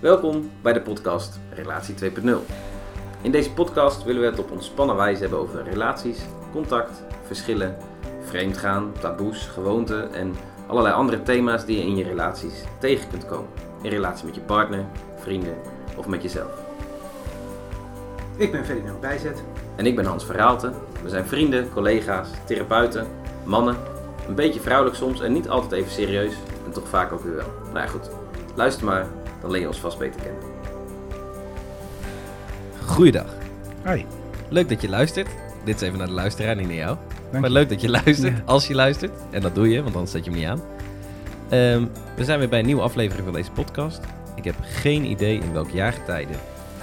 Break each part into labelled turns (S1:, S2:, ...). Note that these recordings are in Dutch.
S1: Welkom bij de podcast Relatie 2.0. In deze podcast willen we het op ontspannen wijze hebben over relaties, contact, verschillen, vreemdgaan, taboes, gewoonten en allerlei andere thema's die je in je relaties tegen kunt komen. In relatie met je partner, vrienden of met jezelf.
S2: Ik ben Ferdinand Bijzet.
S1: En ik ben Hans Verhaalte. We zijn vrienden, collega's, therapeuten, mannen. Een beetje vrouwelijk soms en niet altijd even serieus. En toch vaak ook weer wel. Nou ja, goed. Luister maar, dan leer je ons vast beter kennen.
S3: Goeiedag.
S2: Hoi.
S3: Leuk dat je luistert. Dit is even naar de luisteraar, niet naar jou.
S2: Dank
S3: maar
S2: je.
S3: leuk dat je luistert,
S2: Ja.
S3: als je luistert. En dat doe je, want anders zet je hem niet aan. Ehm, we zijn weer bij een nieuwe aflevering van deze podcast. Ik heb geen idee in welk jaargetijde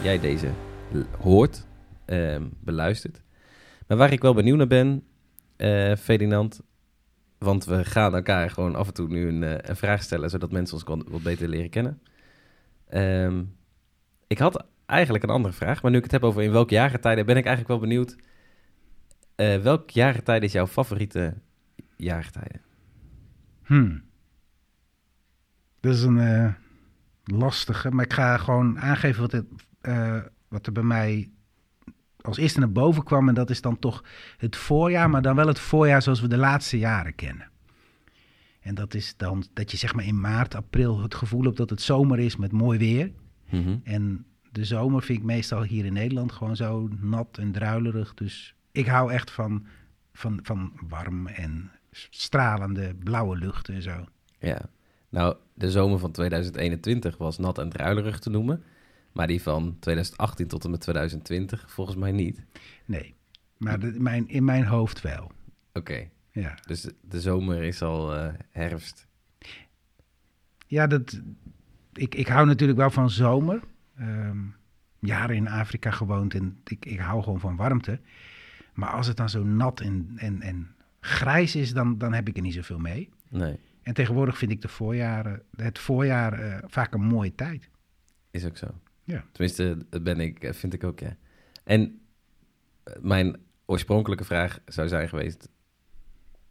S3: jij deze hoort, ehm, beluistert. Maar waar ik wel benieuwd naar ben, eh, Ferdinand... Want we gaan elkaar gewoon af en toe nu een, eh, een vraag stellen... zodat mensen ons wat beter leren kennen. Ehm, ik had eigenlijk een andere vraag, maar nu ik het heb over in welk jaargetijde... ben ik eigenlijk wel benieuwd... eh, welk jaargetijde is jouw favoriete jaargetijde?
S2: Hmm. Dat is een eh, lastige, maar ik ga gewoon aangeven wat, het, eh, wat er bij mij als eerste naar boven kwam. En dat is dan toch het voorjaar, maar dan wel het voorjaar zoals we de laatste jaren kennen. En dat is dan dat je zeg maar in maart, april het gevoel hebt dat het zomer is met mooi weer.
S3: Mhm.
S2: En de zomer vind ik meestal hier in Nederland gewoon zo nat en druilerig. Dus ik hou echt van, van, van warm en stralende blauwe lucht en zo.
S3: Ja. Nou, de zomer van 2021 was nat en druilerig te noemen. Maar die van 2018 tot en met 2020 volgens mij niet.
S2: Nee, maar de, mijn, in mijn hoofd wel.
S3: Oké,
S2: Ja,
S3: dus de, zomer is al eh, herfst.
S2: ja dat, ik, ik hou natuurlijk wel van zomer. Ehm, jaren in Afrika gewoond en ik, ik hou gewoon van warmte. Maar als het dan zo nat en, en, en grijs is, dan, dan heb ik er niet zoveel mee.
S3: Nee,
S2: En tegenwoordig vind ik de voorjaren, het voorjaar eh, vaak een mooie tijd.
S3: is ook zo.
S2: Ja.
S3: Tenminste, dat ben ik, eh, vind ik ook, ja. En mijn oorspronkelijke vraag zou zijn geweest...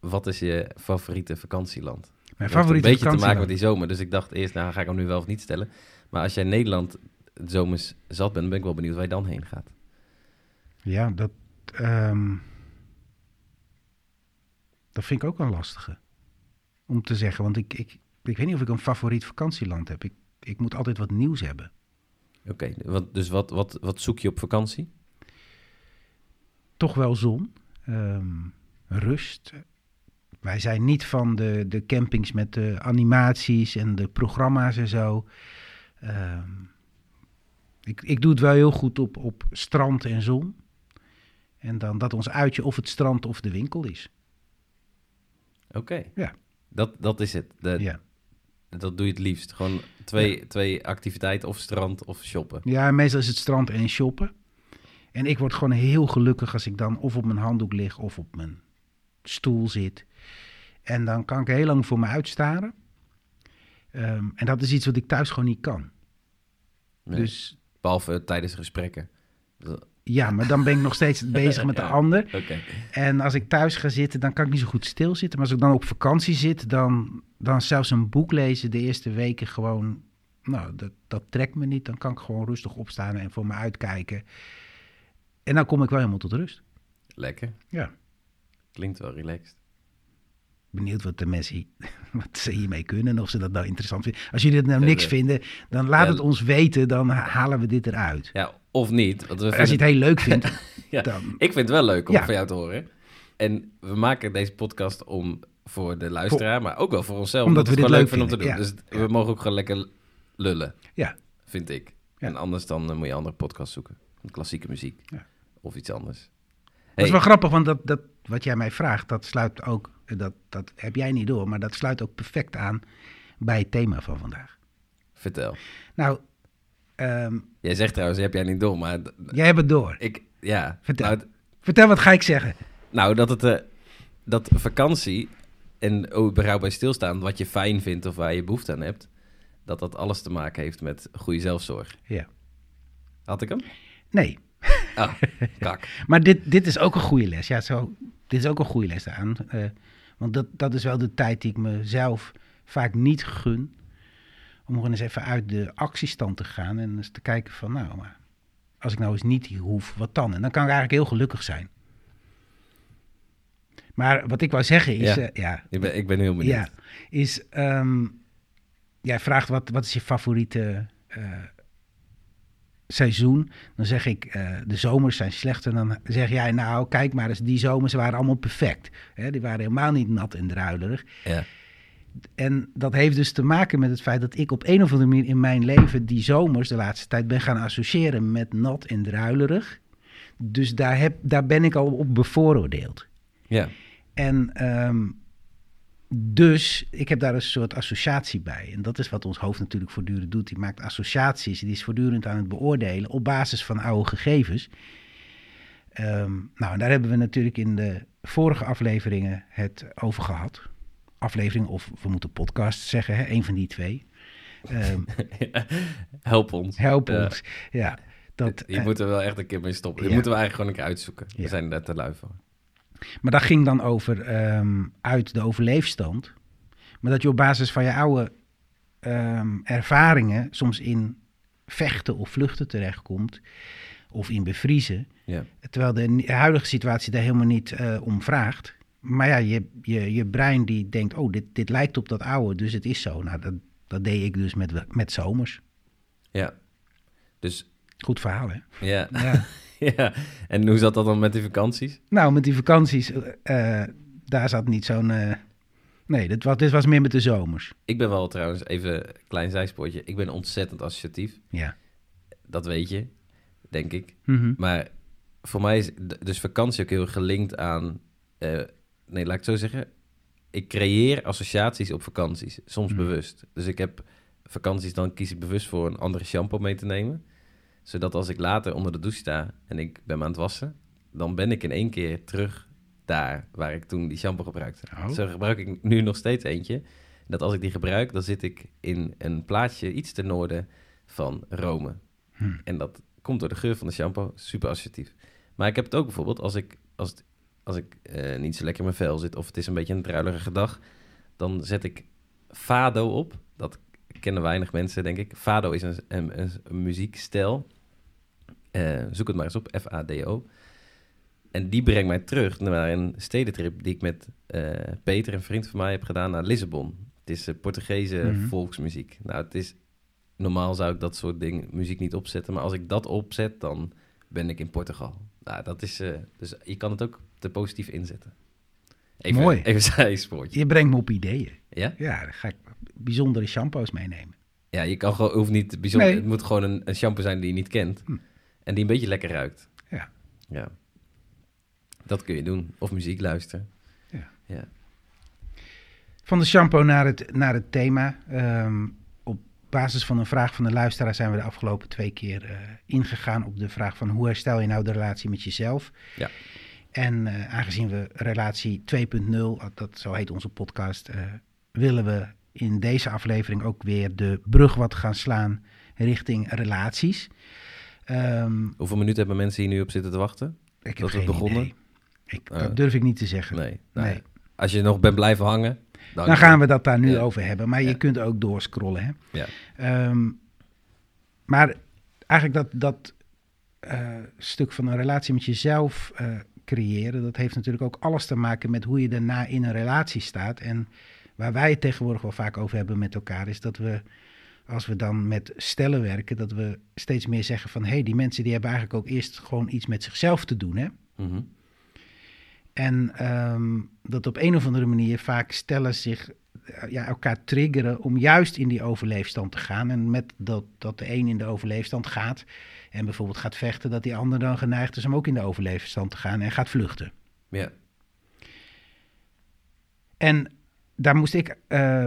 S3: Wat is je favoriete vakantieland?
S2: Mijn
S3: Dat heeft
S2: favoriete
S3: een beetje te maken met die zomer. Dus ik dacht eerst, nou ga ik hem nu wel of niet stellen. Maar als jij Nederland het zomers zat bent, ben ik wel benieuwd waar je dan heen gaat.
S2: Ja, dat, ehm, dat vind ik ook een lastige. Om te zeggen, want ik, ik, ik weet niet of ik een favoriet vakantieland heb. Ik, ik moet altijd wat nieuws hebben.
S3: Oké, wat, dus wat, wat, wat zoek je op vakantie?
S2: Toch wel zon, ehm, rust. Wij zijn niet van de, de campings met de animaties en de programma's en zo. Ehm, ik, ik doe het wel heel goed op, op strand en zon. En dan dat ons uitje of het strand of de winkel is.
S3: Oké.
S2: Ja.
S3: Dat, dat is het. De,
S2: Ja.
S3: Dat doe je het liefst. Gewoon twee, twee activiteiten, of strand of shoppen.
S2: Ja, meestal is het strand en shoppen. En ik word gewoon heel gelukkig als ik dan of op mijn handdoek lig of op mijn stoel zit. En dan kan ik heel lang voor me uitstaren. Ehm, en dat is iets wat ik thuis gewoon niet kan.
S3: Nee,
S2: Dus
S3: Behalve tijdens gesprekken.
S2: ja, maar dan ben ik nog steeds bezig met de
S3: Ja.
S2: ander. En als ik thuis ga zitten, dan kan ik niet zo goed stilzitten. Maar als ik dan op vakantie zit, dan, dan zelfs een boek lezen de eerste weken gewoon... Nou, dat, dat trekt me niet. Dan kan ik gewoon rustig opstaan en voor me uitkijken. En dan kom ik wel helemaal tot rust.
S3: Lekker.
S2: Ja.
S3: Klinkt wel relaxed.
S2: Benieuwd wat de mensen hier- wat ze hiermee kunnen. Of ze dat nou interessant vinden. Als jullie het nou niks
S3: de-
S2: vinden, dan laat
S3: Ja,
S2: het ons weten. Dan halen we dit eruit.
S3: Ja, of niet. Want we
S2: Als je het heel leuk vindt,
S3: Ja,
S2: dan...
S3: Ik vind het wel leuk om van jou te horen. En we maken deze podcast om voor de luisteraar, maar ook wel voor onszelf.
S2: Omdat
S3: Omdat,
S2: we
S3: het
S2: dit
S3: leuk vinden om te doen. Dus we mogen ook gewoon lekker lullen,
S2: Ja,
S3: vind ik. En anders dan eh, moet je een andere podcast zoeken. Klassieke muziek. Of iets anders.
S2: dat
S3: Hey,
S2: is wel grappig, want dat, dat, wat jij mij vraagt, dat sluit ook... Dat, dat heb jij niet door, maar dat sluit ook perfect aan bij het thema van vandaag.
S3: vertel.
S2: Nou, ehm,
S3: Jij zegt trouwens, heb jij niet door, maar
S2: jij hebt het door.
S3: ik, ja.
S2: Vertel.
S3: Nou,
S2: Vertel, wat ga ik zeggen?
S3: Nou, dat het eh, dat vakantie en überhaupt bij stilstaan, wat je fijn vindt of waar je behoefte aan hebt, dat dat alles te maken heeft met goede zelfzorg.
S2: Ja.
S3: Had ik hem?
S2: Nee,
S3: Ah, kak.
S2: maar dit, dit is ook een goede les. Ja, zo, dit is ook een goede les aan. eh, want dat, dat is wel de tijd die ik mezelf vaak niet gun. Om gewoon eens even uit de actiestand te gaan en eens te kijken van, nou, maar als ik nou eens niet hier hoef, wat dan? En dan kan ik eigenlijk heel gelukkig zijn. Maar wat ik wou zeggen is,
S3: Ja.
S2: ja,
S3: Ik ben, ik ben heel benieuwd.
S2: ja is, ehm, jij vraagt wat, wat is je favoriete eh, seizoen? Dan zeg ik, eh, de zomers zijn slechter. Dan zeg jij, nou, kijk maar eens, die zomers waren allemaal perfect. Hè, die waren helemaal niet nat en druilerig.
S3: Ja.
S2: En dat heeft dus te maken met het feit dat ik op een of andere manier in mijn leven die zomers de laatste tijd ben gaan associëren met nat en druilerig. Dus daar, heb, daar ben ik al op bevooroordeeld.
S3: Ja.
S2: En ehm, dus ik heb daar een soort associatie bij. En dat is wat ons hoofd natuurlijk voortdurend doet. Die maakt associaties. Die is voortdurend aan het beoordelen op basis van oude gegevens. Ehm, nou, en daar hebben we natuurlijk in de vorige afleveringen het over gehad. Aflevering, of we moeten podcast zeggen, hè? een van die twee. Ehm,
S3: Help ons.
S2: help ons. Ja, dat,
S3: Hier
S2: eh,
S3: moeten we wel echt een keer mee stoppen.
S2: Ja.
S3: moeten we eigenlijk gewoon een keer uitzoeken. We zijn er net te lui voor.
S2: Maar dat ging dan over ehm, uit de overleefstand. Maar dat je op basis van je oude ehm, ervaringen soms in vechten of vluchten terechtkomt. Of in bevriezen.
S3: Ja.
S2: Terwijl de huidige situatie daar helemaal niet eh, om vraagt. Maar ja, je, je, je brein die denkt, oh, dit, dit lijkt op dat oude, dus het is zo. Nou, dat, dat deed ik dus met, met zomers.
S3: Ja. Dus,
S2: Goed verhaal, hè?
S3: ja.
S2: Ja.
S3: ja. En hoe zat dat dan met die vakanties?
S2: nou, met die vakanties, eh, daar zat niet zo'n... eh, nee, dit was, dit was meer met de zomers.
S3: Ik ben wel trouwens, even een klein zijspoortje. Ik ben ontzettend associatief.
S2: Ja.
S3: Dat weet je, denk ik.
S2: Mhm.
S3: Maar voor mij is dus vakantie ook heel gelinkt aan... eh, nee, laat ik het zo zeggen. Ik creëer associaties op vakanties. Soms
S2: Hmm.
S3: bewust. Dus ik heb vakanties, dan kies ik bewust voor een andere shampoo mee te nemen. Zodat als ik later onder de douche sta en ik ben me aan het wassen... dan ben ik in één keer terug daar waar ik toen die shampoo gebruikte.
S2: Oh.
S3: Zo gebruik ik nu nog steeds eentje. Dat als ik die gebruik, dan zit ik in een plaatsje iets ten noorden van Rome.
S2: Hm.
S3: En dat komt door de geur van de shampoo. Super associatief. Maar ik heb het ook bijvoorbeeld als ik, als het, als ik eh, niet zo lekker in mijn vel zit... of het is een beetje een druilerige dag... dan zet ik fado op. Dat kennen weinig mensen, denk ik. Fado is een, een muziekstijl. Eh, zoek het maar eens op, F-A-D-O. En die brengt mij terug naar een stedentrip... die ik met eh, Peter, een vriend van mij, heb gedaan naar Lissabon. Het is eh, Portugese
S2: Mhm.
S3: volksmuziek. Nou, het is... Normaal zou ik dat soort dingen, muziek niet opzetten. Maar als ik dat opzet, dan ben ik in Portugal. Nou, dat is... dus je kan het ook te positief inzetten. Even,
S2: Mooi.
S3: Even zijspoortje.
S2: Je brengt me op ideeën.
S3: Ja?
S2: Ja, dan ga ik bijzondere shampoos meenemen.
S3: Ja, je kan gewoon, hoeft niet bijzonder...
S2: Nee.
S3: Het moet gewoon een, een shampoo zijn die je niet kent.
S2: Hm.
S3: En die een beetje lekker ruikt.
S2: Ja.
S3: Ja. Dat kun je doen. Of muziek luisteren.
S2: Ja.
S3: Ja.
S2: Van de shampoo naar het, naar het thema. Ehm, op basis van een vraag van de luisteraar zijn we de afgelopen twee keer eh, ingegaan op de vraag van hoe herstel je nou de relatie met jezelf.
S3: Ja.
S2: En eh, aangezien we relatie 2.0, dat zo heet onze podcast, eh, willen we in deze aflevering ook weer de brug wat gaan slaan richting relaties. Ehm,
S3: Hoeveel minuten hebben mensen hier nu op zitten te wachten?
S2: ik heb geen
S3: begonnen?
S2: idee. Ik,
S3: Oh.
S2: dat durf ik niet te zeggen.
S3: Nee. Nou,
S2: Nee.
S3: Als je nog bent blijven hangen... Dan,
S2: Dan gaan we dat daar nu
S3: Ja.
S2: over hebben. Maar je kunt ook doorscrollen. Hè?
S3: Ja.
S2: Ehm, maar eigenlijk dat, dat eh, stuk van een relatie met jezelf eh, creëren, dat heeft natuurlijk ook alles te maken met hoe je daarna in een relatie staat. En waar wij het tegenwoordig wel vaak over hebben met elkaar, is dat we, als we dan met stellen werken, dat we steeds meer zeggen van hé, hey, die mensen die hebben eigenlijk ook eerst gewoon iets met zichzelf te doen. Hè?
S3: Mhm.
S2: En ehm, dat op een of andere manier vaak stellen zich eh, ja, elkaar triggeren om juist in die overleefstand te gaan. En met dat, dat de een in de overleefstand gaat en bijvoorbeeld gaat vechten, dat die ander dan geneigd is om ook in de overleefstand te gaan en gaat vluchten.
S3: Ja.
S2: En daar moest ik eh,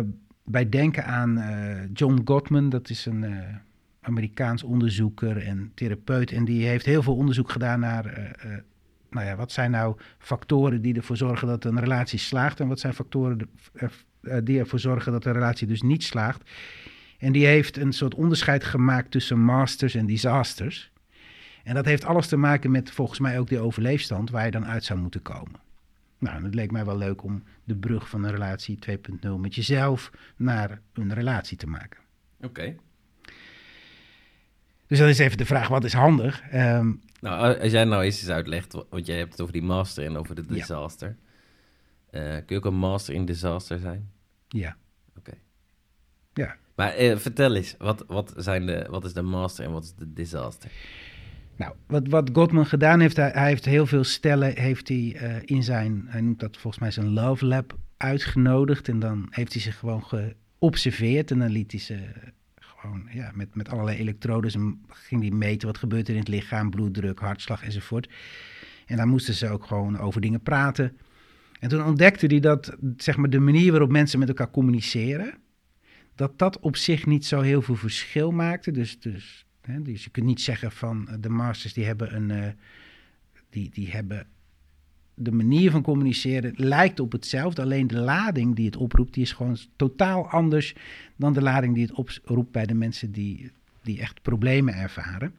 S2: bij denken aan eh, John Gottman, dat is een eh, Amerikaans onderzoeker en therapeut. En die heeft heel veel onderzoek gedaan naar, eh, nou ja, wat zijn nou factoren die ervoor zorgen dat een relatie slaagt en wat zijn factoren de- die ervoor zorgen dat een relatie dus niet slaagt. En die heeft een soort onderscheid gemaakt tussen masters en disasters. En dat heeft alles te maken met volgens mij ook die overleefstand waar je dan uit zou moeten komen. Nou, en het leek mij wel leuk om de brug van een relatie 2.0 met jezelf naar een relatie te maken.
S3: Oké.
S2: Dus dan is even de vraag, wat is handig? Ehm,
S3: Nou, als jij nou eens eens uitlegt, want jij hebt het over die master en over de
S2: Ja.
S3: disaster. Eh, kun je ook een master in disaster zijn?
S2: ja.
S3: Oké.
S2: Ja.
S3: Maar eh, vertel eens, wat, wat, zijn de, wat is de master en wat is de disaster?
S2: Nou, wat, wat Gottman gedaan heeft, hij, heeft heel veel stellen heeft hij, eh, in zijn, hij noemt dat volgens mij zijn Love Lab, uitgenodigd. En dan heeft hij ze gewoon geobserveerd en dan liet hij ze gewoon ja, met, met allerlei elektrodes ging hij meten wat gebeurt er in het lichaam, bloeddruk, hartslag enzovoort. En dan moesten ze ook gewoon over dingen praten. En toen ontdekte hij dat zeg maar, de manier waarop mensen met elkaar communiceren, dat dat op zich niet zo heel veel verschil maakte. Dus, dus, dus je kunt niet zeggen van eh, de masters die hebben een. eh, die, die hebben. De manier van communiceren lijkt op hetzelfde, alleen de lading die het oproept, die is gewoon totaal anders dan de lading die het oproept bij de mensen die, die echt problemen ervaren.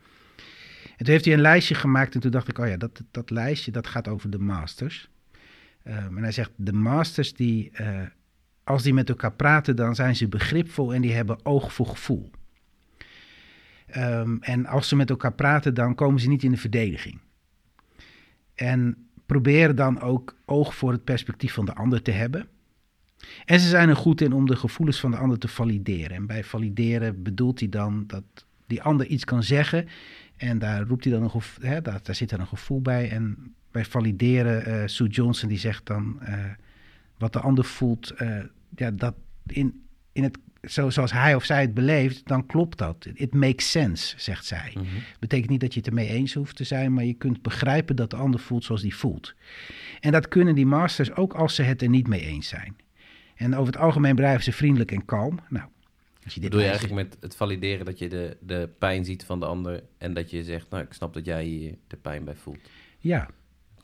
S2: En toen heeft hij een lijstje gemaakt en toen dacht ik, oh ja, dat, dat lijstje dat gaat over de masters. Ehm, en hij zegt, de masters die, eh, als die met elkaar praten, dan zijn ze begripvol en die hebben oog voor gevoel. Ehm, en als ze met elkaar praten, dan komen ze niet in de verdediging. En proberen dan ook oog voor het perspectief van de ander te hebben. En ze zijn er goed in om de gevoelens van de ander te valideren. En bij valideren bedoelt hij dan dat die ander iets kan zeggen. En daar roept hij dan een gevoel, hè, daar, daar zit dan een gevoel bij. En bij valideren, eh, Sue Johnson die zegt dan eh, wat de ander voelt, eh, ja, dat in, in het, zo, zoals hij of zij het beleeft, dan klopt dat. It makes sense, zegt zij.
S3: Mhm.
S2: Betekent niet dat je het ermee eens hoeft te zijn, maar je kunt begrijpen dat de ander voelt zoals die voelt. En dat kunnen die masters ook als ze het er niet mee eens zijn. En over het algemeen blijven ze vriendelijk en kalm. Nou, als je dit
S3: Bedoel je eigenlijk met het valideren dat je de, de pijn ziet van de ander en dat je zegt, nou, ik snap dat jij hier de pijn bij voelt.
S2: Ja,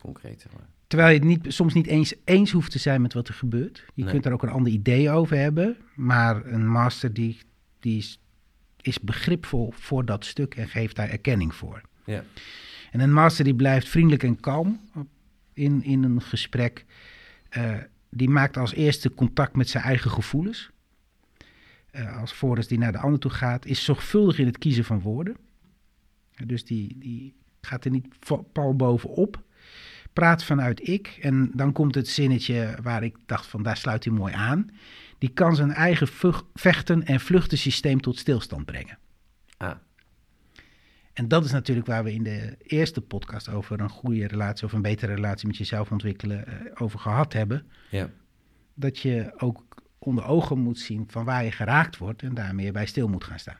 S3: Concreet, zeg maar.
S2: Terwijl je het niet, soms niet eens eens hoeft te zijn met wat er gebeurt. Je
S3: Nee.
S2: kunt er ook een ander idee over hebben, maar een master die, die is, is begripvol voor dat stuk en geeft daar erkenning voor.
S3: Ja.
S2: En een master die blijft vriendelijk en kalm in, in een gesprek. Eh, die maakt als eerste contact met zijn eigen gevoelens. Eh, als voordat die naar de ander toe gaat, is zorgvuldig in het kiezen van woorden. Dus die, die gaat er niet pal bovenop. Praat vanuit ik. En dan komt het zinnetje waar ik dacht van daar sluit hij mooi aan. Die kan zijn eigen vechten en vluchtensysteem tot stilstand brengen.
S3: Ah,
S2: En dat is natuurlijk waar we in de eerste podcast over een goede relatie of een betere relatie met jezelf ontwikkelen eh, over gehad hebben.
S3: ja.
S2: Dat je ook onder ogen moet zien van waar je geraakt wordt en daarmee bij stil moet gaan staan.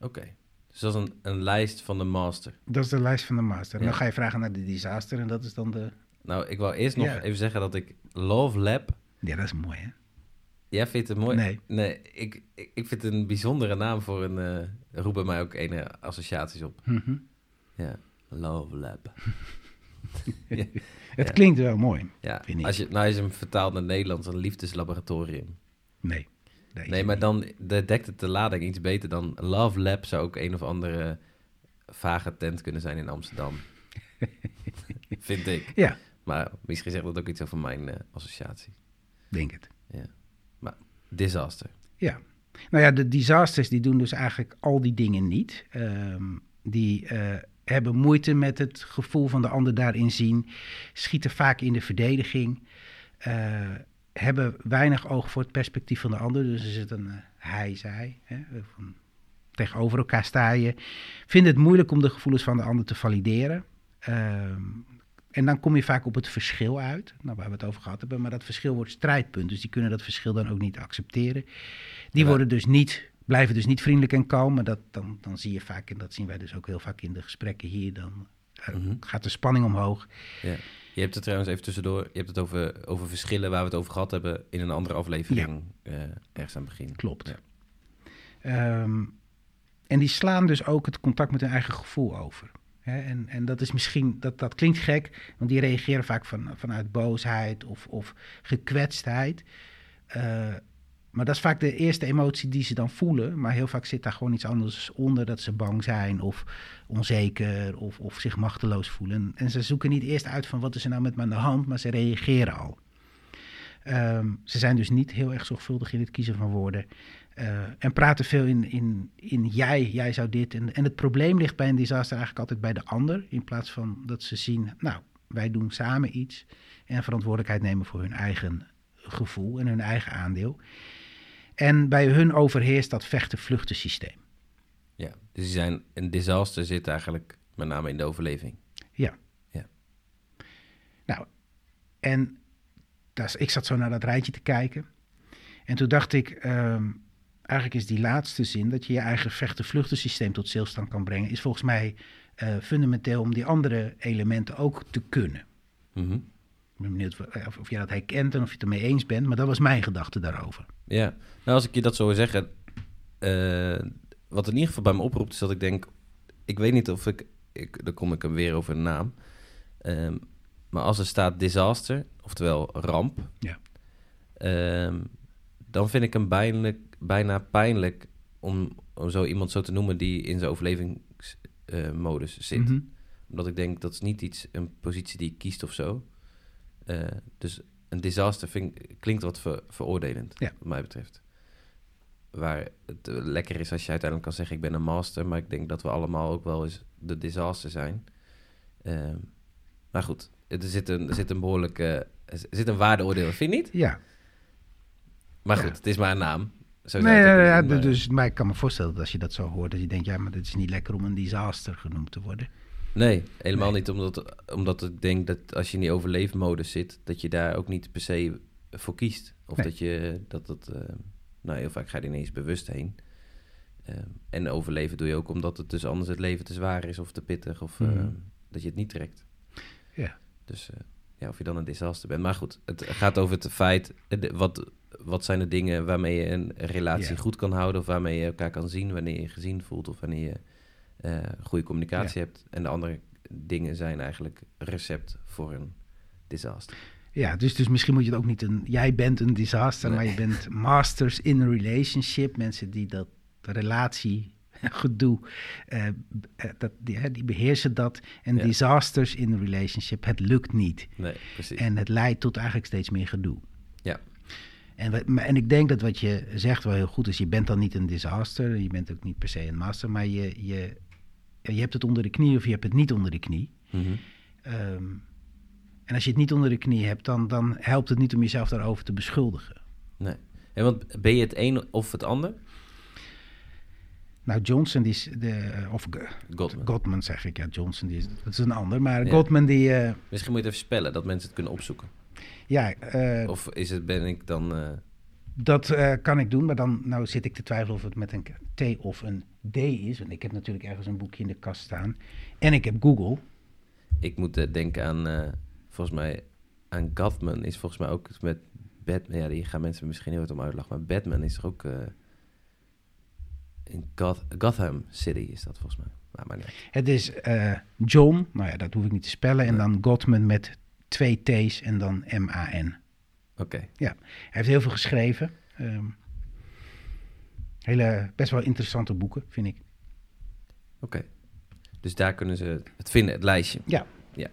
S3: Oké. Dus dat is een, een lijst van de master.
S2: Dat is de lijst van de master. En
S3: Ja.
S2: dan ga je vragen naar de disaster en dat is dan de...
S3: Nou, ik wou eerst nog
S2: Ja.
S3: even zeggen dat ik Love Lab...
S2: Ja, dat is mooi hè?
S3: Jij vindt het mooi?
S2: Nee.
S3: Nee, ik, ik, vind het een bijzondere naam voor een... eh er roept bij mij ook ene associaties op.
S2: Mhm.
S3: Ja, Love Lab.
S2: Het klinkt wel mooi.
S3: Ja,
S2: Vind ik.
S3: als je, nou is hem vertaald naar Nederlands, een liefdeslaboratorium.
S2: Nee.
S3: Nee, maar dan de- dekt het de lading iets beter dan Love Lab zou ook een of andere vage tent kunnen zijn in Amsterdam. Vind ik.
S2: Ja,
S3: Maar misschien zegt dat ook iets over mijn eh, associatie.
S2: denk het.
S3: Disaster.
S2: Ja. Nou ja, de disasters die doen dus eigenlijk al die dingen niet. Ehm, die eh, hebben moeite met het gevoel van de ander daarin zien. Schieten vaak in de verdediging. eh, hebben weinig oog voor het perspectief van de ander. Dus is het een eh, hij, zij. Hè, van, tegenover elkaar sta je. Vinden het moeilijk om de gevoelens van de ander te valideren. Ehm, en dan kom je vaak op het verschil uit, nou, waar we het over gehad hebben. Maar dat verschil wordt strijdpunt. Dus die kunnen dat verschil dan ook niet accepteren. Die
S3: Ja.
S2: worden dus niet, blijven dus niet vriendelijk en kalm. Maar dat, dan, dan zie je vaak, en dat zien wij dus ook heel vaak in de gesprekken hier, dan eh,
S3: Mhm.
S2: gaat de spanning omhoog.
S3: Ja. Je hebt het trouwens even tussendoor. Je hebt het over, over verschillen waar we het over gehad hebben in een andere aflevering. eh, ergens aan het begin.
S2: Klopt.
S3: Ja.
S2: Ehm, en die slaan dus ook het contact met hun eigen gevoel over. Hè, en, en dat is misschien, dat, dat klinkt gek, want die reageren vaak van, vanuit boosheid of, of gekwetstheid. Eh, maar dat is vaak de eerste emotie die ze dan voelen. Maar heel vaak zit daar gewoon iets anders onder. Dat ze bang zijn of onzeker of, of zich machteloos voelen. En ze zoeken niet eerst uit van wat is er nou met me aan de hand, maar ze reageren al. Ehm, ze zijn dus niet heel erg zorgvuldig in het kiezen van woorden. Eh, en praten veel in, in, in jij, jij zou dit. En, en het probleem ligt bij een disaster eigenlijk altijd bij de ander. In plaats van dat ze zien, nou, wij doen samen iets. En verantwoordelijkheid nemen voor hun eigen gevoel en hun eigen aandeel. En bij hun overheerst dat vechten-vluchten systeem.
S3: Ja, dus die zijn, een disaster zit eigenlijk met name in de overleving.
S2: Ja.
S3: Ja.
S2: Nou, en dat is- ik zat zo naar dat rijtje te kijken. En toen dacht ik, ehm, eigenlijk is die laatste zin, dat je je eigen vechten-vluchten systeem tot stilstand kan brengen, is volgens mij eh, fundamenteel om die andere elementen ook te kunnen.
S3: Mhm.
S2: Ik ben benieuwd of, of, jij dat herkent en of je het ermee eens bent, maar dat was mijn gedachte daarover.
S3: Ja, nou als ik je dat zo hoor zeggen, eh, wat in ieder geval bij me oproept is dat ik denk, ik weet niet of ik, ik dan kom ik hem weer over een naam, Ehm, maar als er staat disaster, oftewel ramp,
S2: Ja.
S3: ehm, dan vind ik hem bijna, bijna pijnlijk om, om zo iemand zo te noemen die in zijn overlevingsmodus zit.
S2: Mhm.
S3: Omdat ik denk dat is niet iets, een positie die ik kiest of zo. Eh, dus een disaster vind, klinkt wat ver, veroordelend,
S2: Ja.
S3: wat mij betreft. Waar het eh, lekker is als je uiteindelijk kan zeggen: Ik ben een master. Maar ik denk dat we allemaal ook wel eens de disaster zijn. Ehm, maar goed, er zit een, er zit een behoorlijk. eh, er zit een waardeoordeel, vind je niet?
S2: Ja,
S3: Maar
S2: Ja.
S3: goed, het is maar een naam. Zo
S2: nee,
S3: het
S2: ja,
S3: maar-
S2: dus, maar ik kan me voorstellen dat als je dat zo hoort, dat je denkt, ja, maar dit is niet lekker om een disaster genoemd te worden.
S3: Nee, helemaal
S2: Nee.
S3: niet. Omdat, omdat ik denk dat als je in die overleefmodus zit, dat je daar ook niet per se voor kiest. Of
S2: Nee.
S3: dat je dat dat. eh, nou, heel vaak ga je er ineens bewust heen. Ehm, en overleven doe je ook omdat het dus anders het leven te zwaar is of te pittig of
S2: Mhm.
S3: dat je het niet trekt.
S2: Ja.
S3: Dus eh, ja, of je dan een disaster bent. Maar goed, het gaat over het feit, eh, de- wat, wat zijn de dingen waarmee je een relatie
S2: Ja.
S3: goed kan houden of waarmee je elkaar kan zien wanneer je je gezien voelt of wanneer je eh, goede communicatie hebt. En de andere dingen zijn eigenlijk recept voor een disaster.
S2: Ja, dus, dus misschien moet je het ook niet een... Jij bent een disaster,
S3: Nee.
S2: maar je bent masters in a relationship. Mensen die dat relatie gedoe, eh, eh, dat, die, die beheersen dat. En
S3: Ja.
S2: disasters in a relationship, het lukt niet.
S3: Nee, precies.
S2: En het leidt tot eigenlijk steeds meer gedoe.
S3: Ja.
S2: En, wat- maar- en ik denk dat wat je zegt wel heel goed is. Je bent dan niet een disaster. Je bent ook niet per se een master. Maar je, je, je hebt het onder de knie of je hebt het niet onder de knie.
S3: Mhm.
S2: Ehm, en als je het niet onder de knie hebt, dan, dan helpt het niet om jezelf daarover te beschuldigen.
S3: Nee. En want ben je het een of het ander?
S2: Nou, Johnson, die is de, of. Godman zeg ik, ja, Johnson, die is, dat is een ander. Maar
S3: Ja.
S2: Godman, die, eh,
S3: Misschien moet je het even spellen, dat mensen het kunnen opzoeken.
S2: ja, eh,
S3: Of is het, ben ik dan... eh,
S2: dat eh, kan ik doen. Maar dan nou zit ik te twijfelen of het met een T of een D is. Want ik heb natuurlijk ergens een boekje in de kast staan. En ik heb Google.
S3: Ik moet eh, denken aan, eh, volgens mij, aan Gotham is volgens mij ook met Batman. Ja, die gaan mensen misschien heel wat om uitlachen. Maar Batman is er ook in Goth- Gotham City is dat volgens mij. Maar, maar niet.
S2: Het is John, nou ja, dat hoef ik niet te spellen. En
S3: Nee.
S2: dan Godman met twee T's en dan M-A-N.
S3: Oké,
S2: Hij heeft heel veel geschreven. Ehm, hele, best wel interessante boeken, vind ik.
S3: oké. Dus daar kunnen ze het vinden, het lijstje.
S2: Ja.
S3: ja.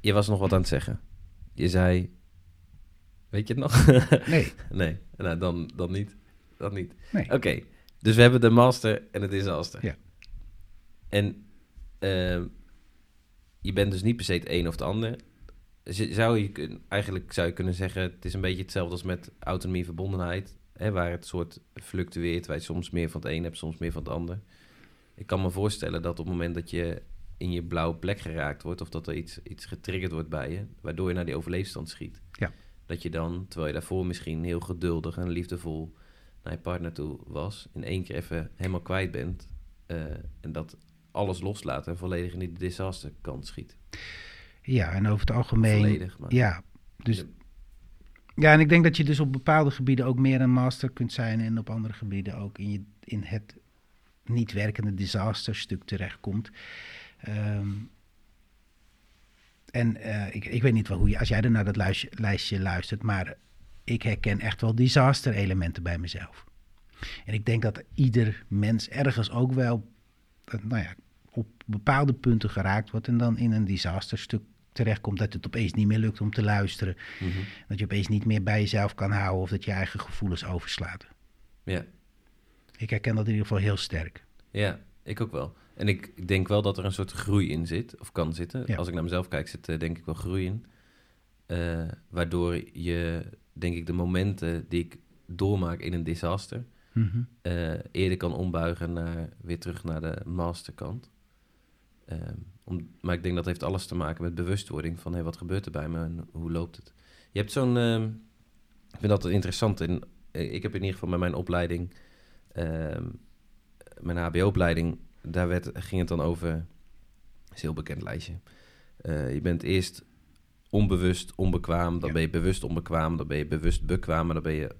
S3: Je was nog wat aan het zeggen. Je zei... Weet je het nog?
S2: Nee,
S3: nee, nou, dan, dan niet. Dan niet.
S2: nee.
S3: Oké, dus we hebben de master en het disaster.
S2: Ja.
S3: En ehm, je bent dus niet per se het een of het ander. Zou je eigenlijk zou je kunnen zeggen, het is een beetje hetzelfde als met autonomie en verbondenheid. Hè, waar het soort fluctueert, waar je soms meer van het een hebt, soms meer van het ander. Ik kan me voorstellen dat op het moment dat je in je blauwe plek geraakt wordt, of dat er iets, iets getriggerd wordt bij je, waardoor je naar die overleefstand schiet.
S2: Ja.
S3: Dat je dan, terwijl je daarvoor misschien heel geduldig en liefdevol naar je partner toe was, in één keer even helemaal kwijt bent. eh, en dat alles loslaat en volledig in die disaster kant schiet.
S2: Ja, en over het algemeen...
S3: Volledig, maar...
S2: Ja, dus... Ja, en ik denk dat je dus op bepaalde gebieden ook meer een master kunt zijn... en op andere gebieden ook in, je, in het niet werkende disaster stuk terechtkomt. Ehm, en eh, ik, ik weet niet wel hoe je... Als jij er naar dat lijstje, lijstje luistert... maar ik herken echt wel disaster elementen bij mezelf. En ik denk dat ieder mens ergens ook wel... nou ja, op bepaalde punten geraakt wordt... en dan in een disasterstuk terechtkomt... dat het opeens niet meer lukt om te luisteren...
S3: Mhm.
S2: Dat je opeens niet meer bij jezelf kan houden of dat je eigen gevoelens overslaat.
S3: Ja.
S2: Ik herken dat in ieder geval heel sterk.
S3: Ja, ik ook wel. En ik, ik denk wel dat er een soort groei in zit, of kan zitten.
S2: Ja.
S3: Als ik naar mezelf kijk, zit er denk ik wel groei in. Eh, waardoor je, denk ik, de momenten die ik doormaak in een disaster...
S2: Mhm.
S3: eh, eerder kan ombuigen naar, weer terug naar de masterkant. Ehm, om, maar ik denk dat heeft alles te maken met bewustwording van... Hey, wat gebeurt er bij me en hoe loopt het? Je hebt zo'n... ehm, ik vind dat interessant. In, eh, ik heb in ieder geval met mijn opleiding... ehm, mijn HBO-opleiding, daar werd, ging het dan over... Is een heel bekend lijstje. Eh, je bent eerst onbewust onbekwaam, dan
S2: Ja.
S3: ben je bewust onbekwaam... dan ben je bewust bekwaam, dan ben je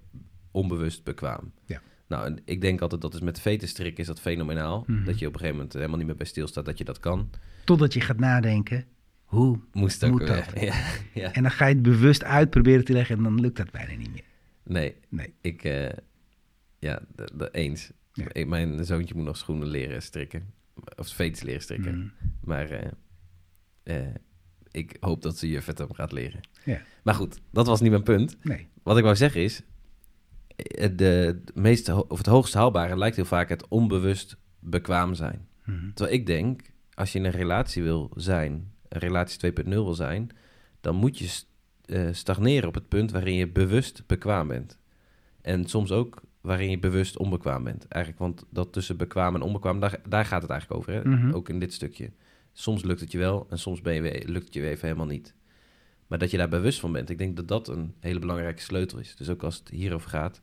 S3: onbewust bekwaam.
S2: Ja.
S3: Nou, ik denk altijd dat is met vetenstrik is dat fenomenaal.
S2: Mhm.
S3: Dat je op een gegeven moment helemaal niet meer bij stilstaat dat je dat kan.
S2: Totdat je gaat nadenken, hoe?
S3: Moest ook
S2: Moet dat?
S3: Ja, ja.
S2: En dan ga je het bewust uit proberen te leggen en dan lukt dat bijna niet meer.
S3: Nee,
S2: Nee.
S3: ik... eh, ja, eens.
S2: Ja.
S3: Ik, mijn zoontje moet nog schoenen leren strikken. Of veters leren strikken.
S2: Mhm.
S3: Maar eh, eh, ik hoop dat ze juf het hem gaat leren.
S2: Ja.
S3: Maar goed, dat was niet mijn punt.
S2: Nee.
S3: Wat ik wou zeggen is... De, ho- of het hoogst haalbare lijkt heel vaak het onbewust bekwaam zijn.
S2: Mhm.
S3: Terwijl ik denk, als je in een relatie wil zijn, een relatie 2.0 wil zijn, dan moet je eh, stagneren op het punt waarin je bewust bekwaam bent. En soms ook waarin je bewust onbekwaam bent. Eigenlijk, want dat tussen bekwaam en onbekwaam, daar, daar gaat het eigenlijk over. Hè?
S2: Mhm.
S3: Ook in dit stukje. Soms lukt het je wel en soms ben je, weer- lukt het je weer even helemaal niet. Maar dat je daar bewust van bent, ik denk dat dat een hele belangrijke sleutel is. Dus ook als het hierover gaat,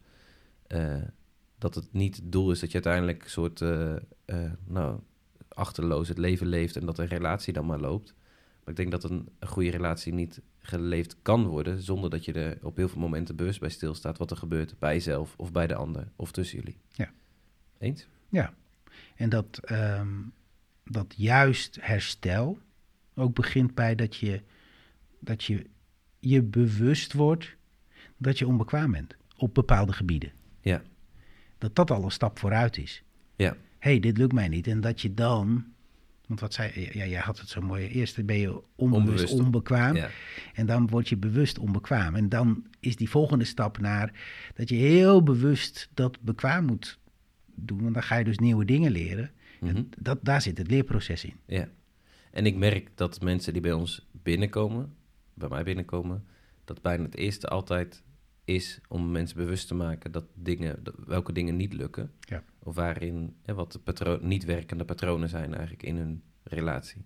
S3: dat het niet het doel is dat je uiteindelijk een soort, eh, eh, nou, achterloos het leven leeft en dat een relatie dan maar loopt. Maar ik denk dat een, een goede relatie niet geleefd kan worden zonder dat je er op heel veel momenten bewust bij stilstaat wat er gebeurt bij jezelf of bij de ander of tussen jullie.
S2: Ja.
S3: Eens?
S2: Ja. En dat, ehm, dat juist herstel ook begint bij dat je, dat je je bewust wordt dat je onbekwaam bent op bepaalde gebieden.
S3: Ja.
S2: Dat dat al een stap vooruit is.
S3: Ja.
S2: hey, dit lukt mij niet. En dat je dan, want wat zei ja, jij had het zo mooi. Eerst ben je onbewust,
S3: Onbewust.
S2: onbekwaam.
S3: Ja.
S2: En dan word je bewust onbekwaam. En dan is die volgende stap naar dat je heel bewust dat bekwaam moet doen. Want dan ga je dus nieuwe dingen leren.
S3: Mhm.
S2: En dat, daar zit het leerproces in.
S3: Ja. En ik merk dat mensen die bij ons binnenkomen, bij mij binnenkomen, dat bijna het eerste altijd is om mensen bewust te maken dat dingen, dat- welke dingen niet lukken.
S2: Ja.
S3: Of waarin hè, wat de patro- niet werkende patronen zijn eigenlijk in hun relatie.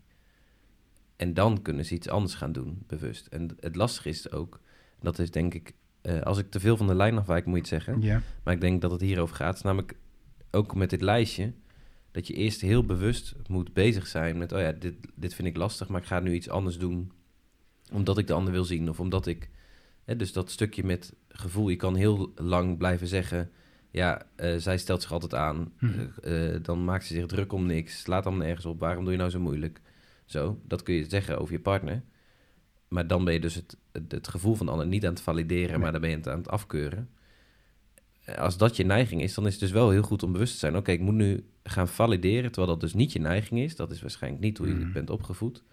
S3: En dan kunnen ze iets anders gaan doen, bewust. En het lastige is ook, dat is denk ik, eh, als ik te veel van de lijn afwijk, moet je het zeggen.
S2: Ja.
S3: Maar ik denk dat het hierover gaat. Namelijk ook met dit lijstje. Dat je eerst heel bewust moet bezig zijn met... oh ja, dit, dit vind ik lastig, maar ik ga nu iets anders doen... omdat ik de ander wil zien of omdat ik... Hè, dus dat stukje met gevoel. Je kan heel lang blijven zeggen... ja, eh, zij stelt zich altijd aan.
S2: Mhm.
S3: eh, eh, dan maakt ze zich druk om niks. Slaat dan nergens op. Waarom doe je nou zo moeilijk? Zo, dat kun je zeggen over je partner. Maar dan ben je dus het, het, het gevoel van de ander niet aan het valideren...
S2: Nee.
S3: maar dan ben je het aan het afkeuren als dat je neiging is, dan is het dus wel heel goed om bewust te zijn. Oké, ik moet nu gaan valideren, terwijl dat dus niet je neiging is. Dat is waarschijnlijk niet hoe je
S2: Mhm.
S3: bent opgevoed.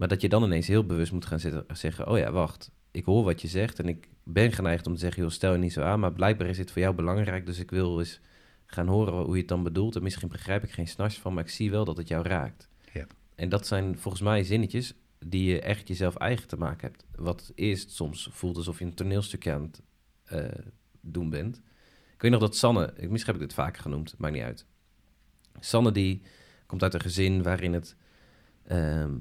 S3: Maar dat je dan ineens heel bewust moet gaan zitten, zeggen... oh ja, wacht, ik hoor wat je zegt en ik ben geneigd om te zeggen... joh, stel je niet zo aan, maar blijkbaar is dit voor jou belangrijk... dus ik wil eens gaan horen hoe je het dan bedoelt... en misschien begrijp ik geen snars van, maar ik zie wel dat het jou raakt.
S2: Ja.
S3: En dat zijn volgens mij zinnetjes die je echt jezelf eigen te maken hebt. Wat eerst soms voelt alsof je een toneelstukje aan het eh, doen bent... Ik weet nog dat Sanne, misschien heb ik dit vaker genoemd, maakt niet uit. Sanne die komt uit een gezin waarin het, ehm,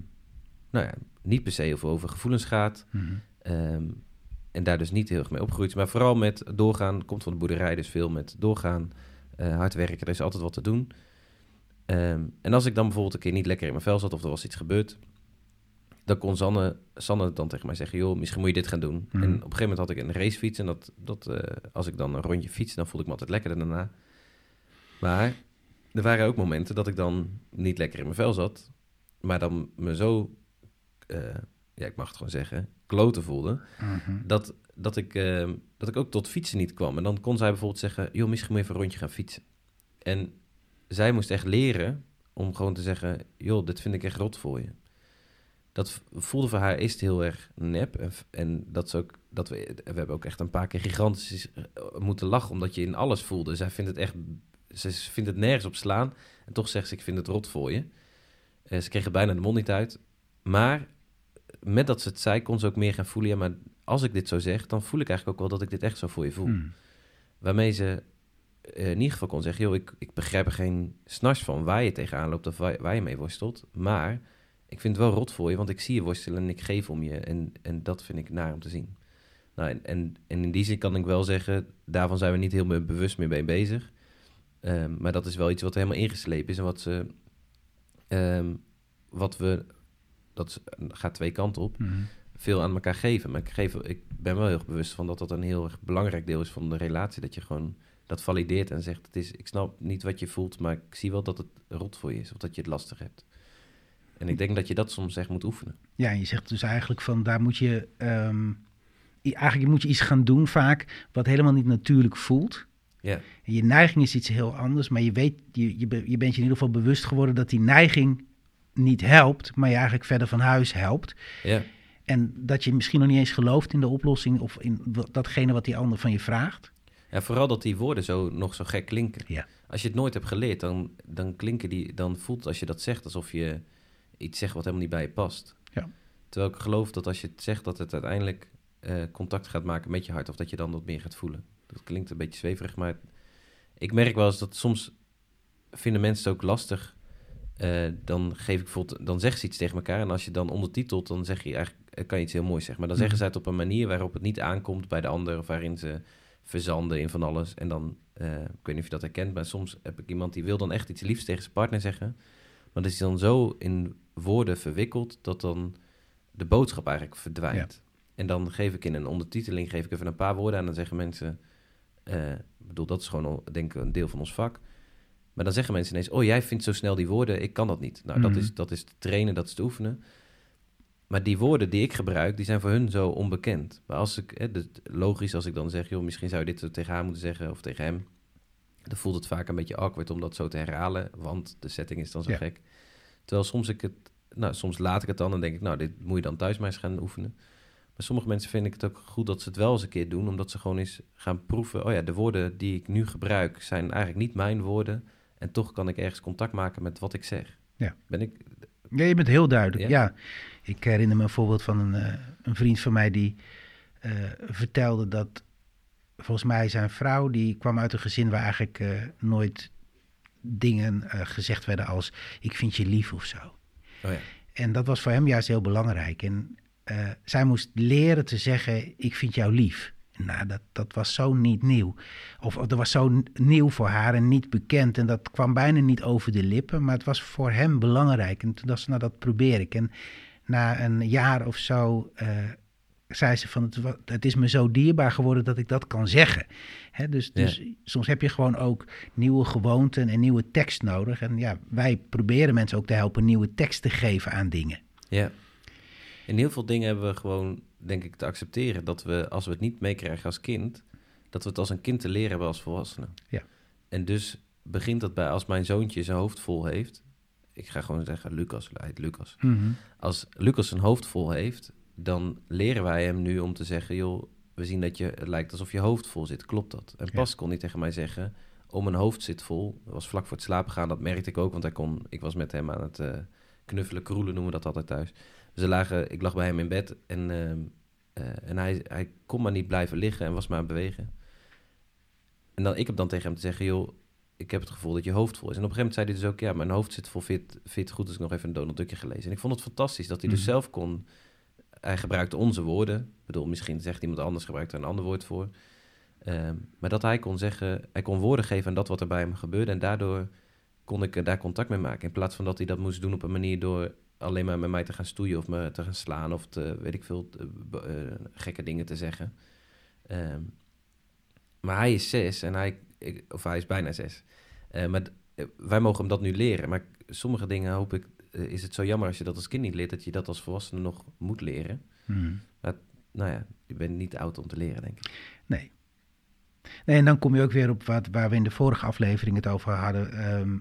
S3: nou ja, niet per se heel veel over gevoelens gaat.
S2: Mhm.
S3: ehm, en daar dus niet heel erg mee opgegroeid. Maar vooral met doorgaan, komt van de boerderij, dus veel met doorgaan, eh, hard werken, er is altijd wat te doen. Ehm, en als ik dan bijvoorbeeld een keer niet lekker in mijn vel zat of er was iets gebeurd, dan kon Sanne, Sanne dan tegen mij zeggen, joh, misschien moet je dit gaan doen.
S2: Mhm.
S3: En op een gegeven moment had ik een racefiets en dat, dat, eh, als ik dan een rondje fiets, dan voelde ik me altijd lekkerder daarna. Maar er waren ook momenten dat ik dan niet lekker in mijn vel zat, maar dan me zo, eh, ja, ik mag het gewoon zeggen, kloten voelde,
S2: Mhm.
S3: dat, dat, ik, eh, dat ik ook tot fietsen niet kwam. En dan kon zij bijvoorbeeld zeggen, joh, misschien moet je even een rondje gaan fietsen. En zij moest echt leren om gewoon te zeggen, joh, dit vind ik echt rot voor je. dat voelde voor haar eerst heel erg nep. En, en dat is ook, dat we, we hebben ook echt een paar keer gigantisch eh, moeten lachen, omdat je in alles voelde. Zij vindt het echt, ze vindt het nergens op slaan. En toch zegt ze, ik vind het rot voor je. Ze kreeg bijna de mond niet uit. Maar met dat ze het zei, kon ze ook meer gaan voelen. Ja, maar als ik dit zo zeg, dan voel ik eigenlijk ook wel dat ik dit echt zo voor je voel.
S2: Hmm.
S3: Waarmee ze eh, in ieder geval kon zeggen... joh, ik, ik begrijp er geen snars van waar je tegenaan loopt... of waar, waar je mee worstelt. Maar ik vind het wel rot voor je, want ik zie je worstelen... en ik geef om je. En, en dat vind ik naar om te zien. Nou, en, en, en in die zin kan ik wel zeggen... daarvan zijn we niet heel be- bewust meer mee bezig. Ehm, maar dat is wel iets wat helemaal ingeslepen is... en wat, ze, ehm, wat we... Dat gaat twee kanten op
S2: Hmm.
S3: veel aan elkaar geven. Maar ik, geef, ik ben wel heel erg bewust van dat dat een heel erg belangrijk deel is van de relatie. Dat je gewoon dat valideert en zegt: het is, Ik snap niet wat je voelt, maar ik zie wel dat het rot voor je is of dat je het lastig hebt. En ik denk dat je dat soms echt moet oefenen.
S2: Ja, en je zegt dus eigenlijk van daar moet je... i- eigenlijk moet je iets gaan doen vaak wat helemaal niet natuurlijk voelt.
S3: Ja,
S2: En je neiging is iets heel anders, maar je weet, je, je, je bent je in ieder geval bewust geworden dat die neiging niet helpt, maar je eigenlijk verder van huis helpt.
S3: ja,
S2: En dat je misschien nog niet eens gelooft in de oplossing of in datgene wat die ander van je vraagt.
S3: ja vooral dat die woorden zo, nog zo gek klinken.
S2: Ja.
S3: Als je het nooit hebt geleerd, dan, dan klinken die, dan voelt als je dat zegt alsof je iets zegt wat helemaal niet bij je past.
S2: Ja.
S3: Terwijl ik geloof dat als je het zegt, dat het uiteindelijk eh, contact gaat maken met je hart, of dat je dan wat meer gaat voelen. Dat klinkt een beetje zweverig, maar ik merk wel eens dat soms vinden mensen het ook lastig. Eh, dan geef ik bijvoorbeeld, dan zeggen ze iets tegen elkaar en als je dan ondertitelt, dan zeg je eigenlijk, eh, kan je iets heel moois zeggen. Maar dan zeggen
S2: Mhm.
S3: ze het op een manier waarop het niet aankomt bij de ander, of waarin ze verzanden in van alles. En dan, eh, ik weet niet of je dat herkent, maar soms heb ik iemand die wil dan echt iets liefs tegen zijn partner zeggen. Maar dat is dan zo in woorden verwikkeld dat dan de boodschap eigenlijk verdwijnt. En dan geef ik in een ondertiteling geef ik even een paar woorden aan. En dan zeggen mensen, ik bedoel, dat is gewoon al, denk ik een deel van ons vak. Maar dan zeggen mensen ineens, oh jij vindt zo snel die woorden, ik kan dat niet. Nou, dat,
S2: Mhm.
S3: is, dat is te trainen, dat is te oefenen. Maar die woorden die ik gebruik, die zijn voor hun zo onbekend. Maar als ik, hè, dus logisch als ik dan zeg, joh, misschien zou je dit tegen haar moeten zeggen of tegen hem. Dan voelt het vaak een beetje awkward om dat zo te herhalen, want de setting is dan zo
S2: Ja.
S3: gek. Terwijl soms ik het, nou, soms laat ik het dan en denk ik, nou, dit moet je dan thuis maar eens gaan oefenen. Maar sommige mensen vinden ik het ook goed dat ze het wel eens een keer doen, omdat ze gewoon eens gaan proeven. Oh ja, de woorden die ik nu gebruik zijn eigenlijk niet mijn woorden. En toch kan ik ergens contact maken met wat ik zeg.
S2: Ja.
S3: Ben ik,
S2: Ja, je bent heel duidelijk.
S3: Ja?
S2: Ja, ik herinner me een voorbeeld van een, eh, een vriend van mij die eh, vertelde dat volgens mij zijn vrouw, die kwam uit een gezin waar eigenlijk eh, nooit dingen gezegd werden als ik vind je lief of zo.
S3: oh ja,
S2: En dat was voor hem juist heel belangrijk. En zij moest leren te zeggen ik vind jou lief. Nou, dat, dat was zo niet nieuw. Of, of dat was zo nieuw voor haar en niet bekend. En dat kwam bijna niet over de lippen, maar het was voor hem belangrijk. En toen dacht ze, nou dat probeer ik. En na een jaar of zo eh, zei ze van, het, het is me zo dierbaar geworden dat ik dat kan zeggen. Hè, dus,
S3: Ja.
S2: dus soms heb je gewoon ook nieuwe gewoonten en nieuwe tekst nodig. En ja, wij proberen mensen ook te helpen nieuwe tekst te geven aan dingen.
S3: ja. In heel veel dingen hebben we gewoon, denk ik, te accepteren dat we, als we het niet meekrijgen als kind, dat we het als een kind te leren hebben als volwassenen.
S2: Ja.
S3: En dus begint dat bij als mijn zoontje zijn hoofd vol heeft. Ik ga gewoon zeggen Lucas, hij heet Lucas. Als Lucas zijn hoofd vol heeft, dan leren wij hem nu om te zeggen: joh, we zien dat je, het lijkt alsof je hoofd vol zit. Klopt dat? En
S2: Ja.
S3: pas kon hij tegen mij zeggen: oh, mijn hoofd zit vol. Dat was vlak voor het slapen gaan, dat merkte ik ook, want hij kon, ik was met hem aan het eh, knuffelen, kroelen noemen we dat altijd thuis. Dus we lagen, ik lag bij hem in bed en, ehm, eh, en hij, hij kon maar niet blijven liggen en was maar aan het bewegen. En dan, ik heb dan tegen hem te zeggen: joh, ik heb het gevoel dat je hoofd vol is. En op een gegeven moment zei hij dus ook: ja, mijn hoofd zit vol. Je het goed als ik nog even een Donald Duckje gelezen? En ik vond het fantastisch dat hij dus
S2: Mhm.
S3: zelf kon hij gebruikte onze woorden. Ik bedoel, misschien zegt iemand anders, gebruikt er een ander woord voor. Ehm, maar dat hij kon zeggen, hij kon woorden geven aan dat wat er bij hem gebeurde. En daardoor kon ik daar contact mee maken. In plaats van dat hij dat moest doen op een manier door alleen maar met mij te gaan stoeien of me te gaan slaan of te, weet ik veel, te- eh, gekke dingen te zeggen. Ehm, maar hij is zes en hij, ik, of hij is bijna zes. Eh, maar eh, wij mogen hem dat nu leren. Maar sommige dingen hoop ik, is het zo jammer als je dat als kind niet leert, dat je dat als volwassene nog moet leren. Nou ja, je bent niet oud om te leren, denk ik.
S2: Nee. Nee, en dan kom je ook weer op wat, waar we in de vorige aflevering het over hadden. ehm,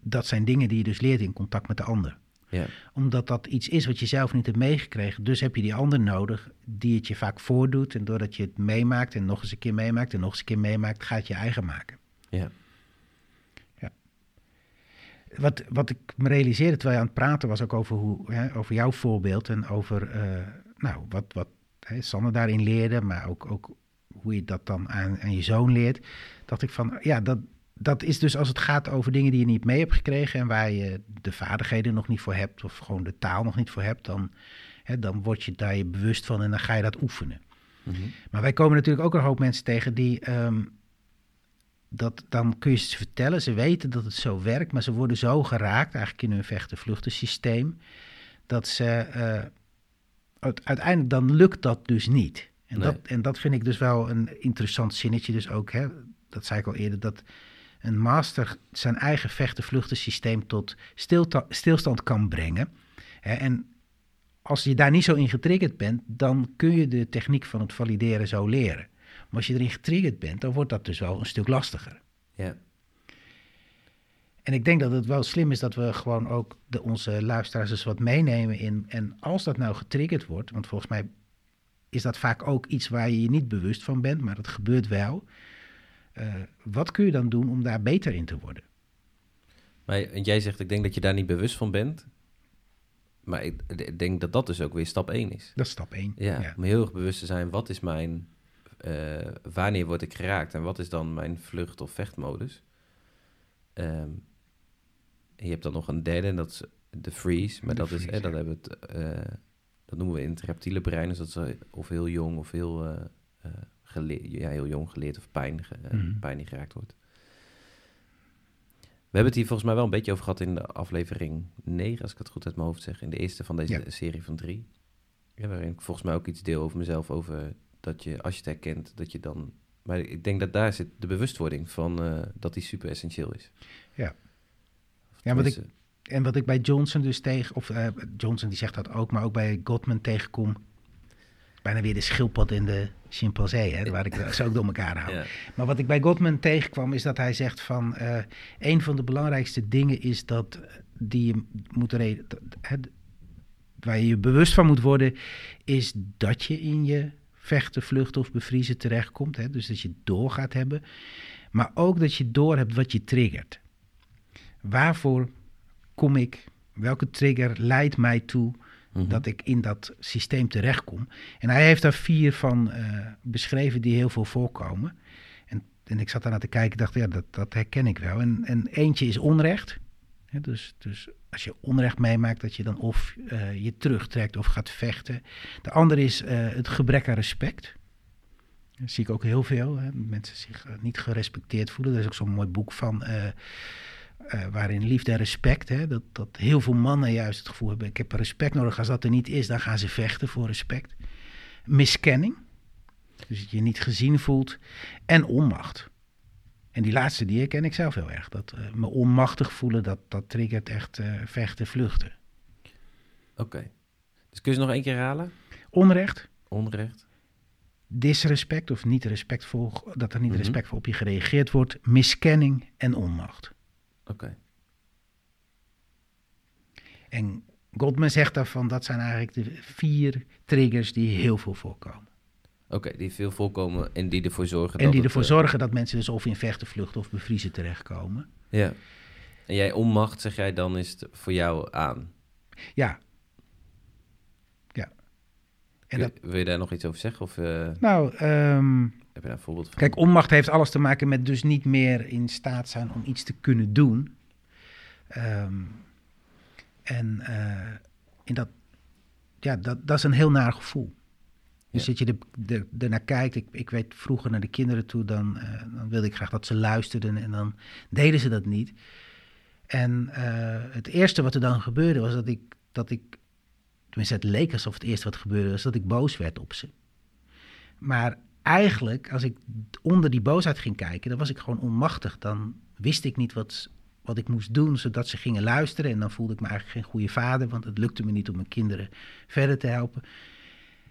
S2: dat zijn dingen die je dus leert in contact met de ander.
S3: Ja.
S2: Omdat dat iets is wat je zelf niet hebt meegekregen. Dus heb je die ander nodig die het je vaak voordoet. En doordat je het meemaakt en nog eens een keer meemaakt en nog eens een keer meemaakt, ga het je eigen maken.
S3: Ja.
S2: Wat, wat ik me realiseerde terwijl je aan het praten was ook over, hoe, hè, over jouw voorbeeld en over eh, nou, wat, wat hè, Sanne daarin leerde, maar ook, ook hoe je dat dan aan, aan je zoon leert. Dacht ik van, ja, dat, dat is dus als het gaat over dingen die je niet mee hebt gekregen en waar je de vaardigheden nog niet voor hebt of gewoon de taal nog niet voor hebt, dan, hè, dan word je daar je bewust van en dan ga je dat oefenen.
S3: Mhm.
S2: Maar wij komen natuurlijk ook een hoop mensen tegen die. ehm, dat, dan kun je ze vertellen, ze weten dat het zo werkt, maar ze worden zo geraakt, eigenlijk in hun vechten-vluchten-systeem, dat ze. eh, uite- uiteindelijk dan lukt dat dus niet. En,
S3: Nee.
S2: dat, en dat vind ik dus wel een interessant zinnetje, dus ook, hè, dat zei ik al eerder, dat een master zijn eigen vechten-vluchten-systeem tot stilstand kan brengen. Hè, en als je daar niet zo in getriggerd bent, dan kun je de techniek van het valideren zo leren. Maar als je erin getriggerd bent, dan wordt dat dus wel een stuk lastiger.
S3: Ja.
S2: En ik denk dat het wel slim is dat we gewoon ook de, onze luisteraars eens wat meenemen in. En als dat nou getriggerd wordt, want volgens mij is dat vaak ook iets waar je je niet bewust van bent, maar dat gebeurt wel. Eh, wat kun je dan doen om daar beter in te worden?
S3: Maar jij zegt, ik denk dat je daar niet bewust van bent. Maar ik denk dat dat dus ook weer stap 1 is.
S2: Dat is stap één.
S3: Ja, om heel erg bewust te zijn, wat is mijn... eh, wanneer word ik geraakt en wat is dan mijn vlucht- of vechtmodus? Ehm, je hebt dan nog een derde en dat is de freeze. Maar
S2: De
S3: dat, is, eh, dat, hebben we het, eh, dat noemen we in het reptiele brein. Dus dat is of heel jong of heel, ja, heel jong geleerd of pijn, ge- eh,
S2: Mhm.
S3: pijn geraakt wordt. We hebben het hier volgens mij wel een beetje over gehad in de aflevering 9, als ik het goed uit mijn hoofd zeg. In de eerste van deze
S2: Ja.
S3: serie van drie. Ja, waarin ik volgens mij ook iets deel over mezelf, over dat je, als je het herkent, dat je dan... Maar ik denk dat daar zit de bewustwording van eh, dat die super essentieel is.
S2: Ja. Ja, wat ik- En wat ik bij Johnson dus tegen, of eh, Johnson die zegt dat ook, maar ook bij Gottman tegenkom. Bijna weer de schildpad en de chimpansee, hè, waar ik ze ook door elkaar hou.
S3: Ja,
S2: Maar wat ik bij Gottman tegenkwam, is dat hij zegt van... eh, een van de belangrijkste dingen is dat eh, die je moet... re- dat- het- waar je je bewust van moet worden... is dat je in je vechten, vluchten of bevriezen terechtkomt. Hè? Dus dat je door gaat hebben. Maar ook dat je door hebt wat je triggert. Waarvoor kom ik? Welke trigger leidt mij toe
S3: mhm.
S2: dat ik in dat systeem terechtkom. En hij heeft daar vier van eh, beschreven die heel veel voorkomen. En, en ik zat daarnaar te kijken en dacht, ja, dat, dat herken ik wel. En, en eentje is onrecht. Dus, dus als je onrecht meemaakt, dat je dan of eh, je terugtrekt of gaat vechten. De andere is eh, het gebrek aan respect. Dat zie ik ook heel veel. Hè? Mensen zich niet gerespecteerd voelen. Er is ook zo'n mooi boek van... eh, waarin liefde en respect, hè, dat, dat heel veel mannen juist het gevoel hebben: ik heb respect nodig. Als dat er niet is, dan gaan ze vechten voor respect. Miskenning, dus dat je niet gezien voelt. En onmacht. En die laatste, die herken ik zelf heel erg. Dat eh, me onmachtig voelen, dat, dat triggert echt eh, vechten, vluchten.
S3: Oké. Dus kun je ze nog één keer herhalen?
S2: Onrecht,
S3: Onrecht.
S2: disrespect of niet respectvol, dat er niet
S3: Mhm.
S2: respectvol op je gereageerd wordt. Miskenning en onmacht.
S3: Oké.
S2: En Goldman zegt daarvan, dat zijn eigenlijk de vier triggers die heel veel voorkomen.
S3: Oké, die veel voorkomen en die ervoor zorgen
S2: En
S3: dat
S2: die
S3: het,
S2: ervoor
S3: eh,
S2: zorgen dat mensen dus of in vechten, vluchten of bevriezen terechtkomen.
S3: Ja. En jij onmacht, zeg jij, dan is het voor jou aan.
S2: Ja. Ja. En dat,
S3: Wil je daar nog iets over zeggen? Of eh,
S2: nou, ehm,
S3: heb je daar een voorbeeld van?
S2: kijk, onmacht heeft alles te maken met dus niet meer in staat zijn om iets te kunnen doen. Ehm, en eh, in dat, ja, dat, dat is een heel naar gevoel. Dus
S3: Ja.
S2: dat je er naar kijkt. Ik, ik weet vroeger naar de kinderen toe, dan, eh, dan wilde ik graag dat ze luisterden en dan deden ze dat niet. En eh, het eerste wat er dan gebeurde was dat ik, dat ik, tenminste het leek alsof het eerste wat gebeurde was dat ik boos werd op ze. Maar eigenlijk, als ik onder die boosheid ging kijken, dan was ik gewoon onmachtig. Dan wist ik niet wat, wat ik moest doen, zodat ze gingen luisteren. En dan voelde ik me eigenlijk geen goede vader, want het lukte me niet om mijn kinderen verder te helpen.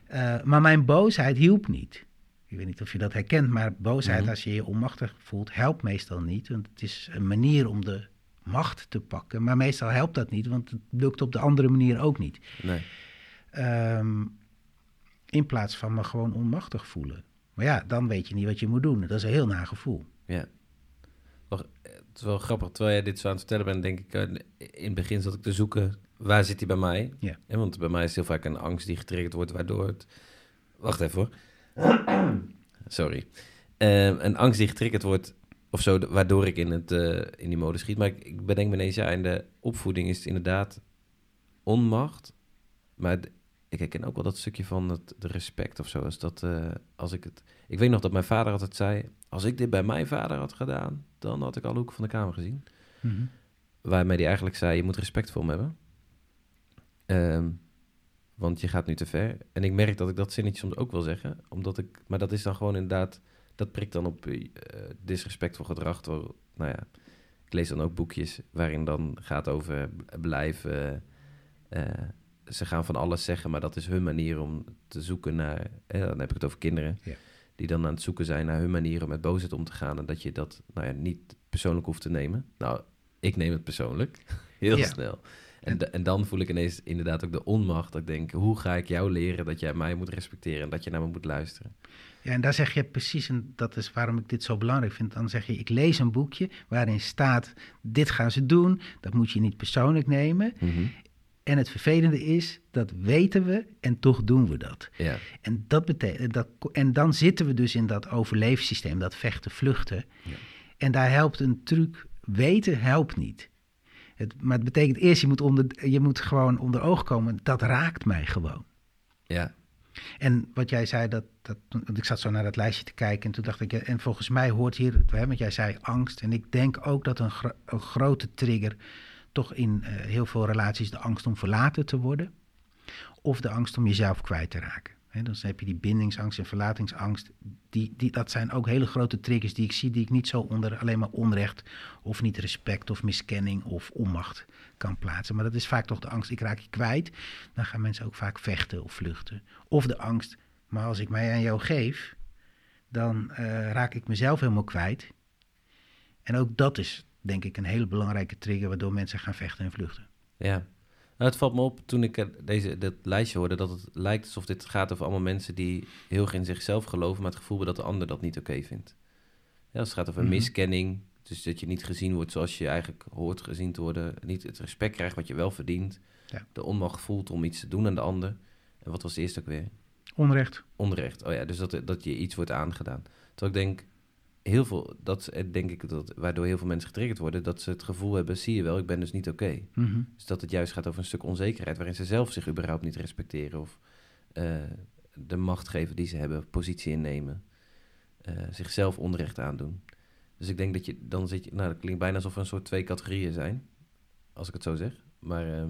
S2: Eh, maar mijn boosheid hielp niet. Ik weet niet of je dat herkent, maar boosheid,
S3: Mhm.
S2: als je je onmachtig voelt, helpt meestal niet. Want het is een manier om de macht te pakken. Maar meestal helpt dat niet, want het lukt op de andere manier ook niet.
S3: Nee.
S2: Ehm, in plaats van me gewoon onmachtig voelen. Maar ja, dan weet je niet wat je moet doen. Dat is een heel naar gevoel.
S3: Ja. Het is wel grappig, terwijl jij dit zo aan het vertellen bent, denk ik, eh, in het begin zat ik te zoeken, waar zit hij bij mij?
S2: Ja.
S3: En want bij mij is heel vaak een angst die getriggerd wordt, waardoor het... Wacht even hoor. Sorry. Eh, een angst die getriggerd wordt, of zo, waardoor ik in, het, eh, in die mode schiet. Maar ik, ik bedenk me ineens, ja, in de opvoeding is het inderdaad onmacht. Maar ik herken ook wel dat stukje van het de respect of zo. Als dat, eh, als ik het... Ik weet nog dat mijn vader altijd zei, als ik dit bij mijn vader had gedaan, dan had ik alle hoeken van de kamer gezien.
S2: Mhm.
S3: Waarmee hij eigenlijk zei, je moet respect voor hem hebben. Ehm, want je gaat nu te ver. En ik merk dat ik dat zinnetje soms ook wil zeggen. Omdat ik, maar dat is dan gewoon inderdaad... Dat prikt dan op eh, disrespectvol gedrag. Door, nou ja, ik lees dan ook boekjes waarin dan gaat over blijven... eh, ze gaan van alles zeggen, maar dat is hun manier om te zoeken naar... dan heb ik het over kinderen.
S2: Ja.
S3: Die dan aan het zoeken zijn naar hun manier om met boosheid om te gaan. En dat je dat nou ja, niet persoonlijk hoeft te nemen. Nou, ik neem het persoonlijk. Heel
S2: Ja.
S3: snel. En, en dan voel ik ineens inderdaad ook de onmacht. Dat ik denk, hoe ga ik jou leren dat jij mij moet respecteren en dat je naar me moet luisteren?
S2: Ja, en daar zeg je precies, en dat is waarom ik dit zo belangrijk vind. Dan zeg je, ik lees een boekje waarin staat, dit gaan ze doen. Dat moet je niet persoonlijk nemen. En het vervelende is, dat weten we en toch doen we dat.
S3: Ja,
S2: En, dat betekent, dat, en dan zitten we dus in dat overleefsysteem, dat vechten, vluchten.
S3: Ja.
S2: En daar helpt een truc, weten helpt niet. Het, maar het betekent eerst, je moet, onder, je moet gewoon onder oog komen, dat raakt mij gewoon.
S3: ja,
S2: En wat jij zei, dat, dat, want ik zat zo naar dat lijstje te kijken en toen dacht ik, en volgens mij hoort hier, hè, want jij zei angst. En ik denk ook dat een, gro- een grote trigger toch in eh, heel veel relaties de angst om verlaten te worden. Of de angst om jezelf kwijt te raken. Dus dan heb je die bindingsangst en verlatingsangst. Die, die, dat zijn ook hele grote triggers die ik zie, die ik niet zo onder alleen maar onrecht of niet respect of miskenning of onmacht kan plaatsen. Maar dat is vaak toch de angst, ik raak je kwijt. Dan gaan mensen ook vaak vechten of vluchten. Of de angst, maar als ik mij aan jou geef, dan eh, raak ik mezelf helemaal kwijt. En ook dat is, denk ik, een hele belangrijke trigger waardoor mensen gaan vechten en vluchten.
S3: ja. Nou, het valt me op toen ik deze, dit lijstje hoorde dat het lijkt alsof dit gaat over allemaal mensen die heel erg in zichzelf geloven, maar het gevoel hebben dat de ander dat niet oké vindt. Ja, als het gaat over
S2: Mhm.
S3: miskenning, dus dat je niet gezien wordt zoals je eigenlijk hoort gezien te worden, niet het respect krijgt wat je wel verdient,
S2: Ja.
S3: de onmacht voelt om iets te doen aan de ander. En wat was de eerste ook weer?
S2: Onrecht.
S3: Onrecht. Oh ja, dus dat, dat je iets wordt aangedaan. Terwijl ik denk, heel veel, dat eh, denk ik dat, waardoor heel veel mensen getriggerd worden, dat ze het gevoel hebben, zie je wel, ik ben dus niet oké.
S2: Mhm.
S3: Dus dat het juist gaat over een stuk onzekerheid, waarin ze zelf zich überhaupt niet respecteren of eh, de macht geven die ze hebben, positie innemen, eh, zichzelf onrecht aandoen. Dus ik denk dat je, dan zit je, nou dat klinkt bijna alsof er een soort twee categorieën zijn, als ik het zo zeg. Maar ehm,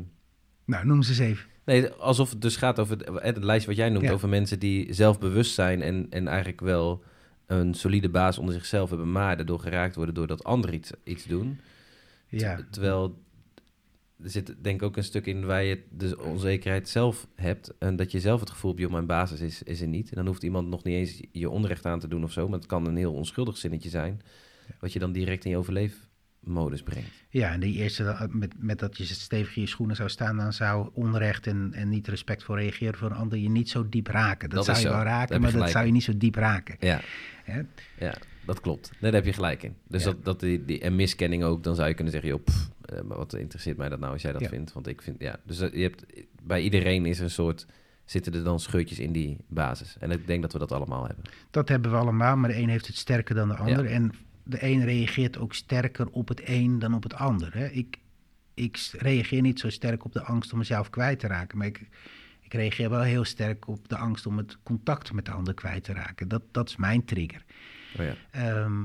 S2: Nou, noem ze eens even.
S3: Nee, alsof het dus gaat over het, het lijstje wat jij noemt,
S2: Ja.
S3: over mensen die zelfbewust zijn en, en eigenlijk wel een solide baas onder zichzelf hebben, maar daardoor geraakt worden doordat anderen iets, iets doen.
S2: Ja.
S3: Ter- Terwijl er zit denk ik ook een stuk in waar je de onzekerheid zelf hebt en dat je zelf het gevoel hebt, joh, mijn basis is, is er niet. En dan hoeft iemand nog niet eens je onrecht aan te doen of zo, maar het kan een heel onschuldig zinnetje zijn, wat je dan direct in je overleefmodus brengt.
S2: Ja, en die eerste, eh, met, met dat je stevig in je schoenen zou staan, dan zou onrecht en, en niet respectvol reageren voor een ander je niet zo diep raken. Dat,
S3: Dat
S2: zou je wel raken, maar dat zou je niet zo diep raken.
S3: Ja,
S2: Hè?
S3: Ja, dat klopt. Nee, daar heb je gelijk in. Dus
S2: Ja.
S3: dat, dat die, die, en miskenning ook, dan zou je kunnen zeggen, joh, pff, eh, wat interesseert mij dat nou als jij dat
S2: Ja.
S3: vindt? Want ik vind, ja, dus dat- je hebt, bij iedereen is een soort, zitten er dan scheurtjes in die basis. En ik denk dat we dat allemaal hebben.
S2: Dat hebben we allemaal, maar de een heeft het sterker dan de ander.
S3: Ja.
S2: En de een reageert ook sterker op het een dan op het ander. Hè? Ik, ik reageer niet zo sterk op de angst om mezelf kwijt te raken. Maar ik, ik reageer wel heel sterk op de angst om het contact met de ander kwijt te raken. Dat, dat is mijn trigger.
S3: Oh ja.
S2: Ehm,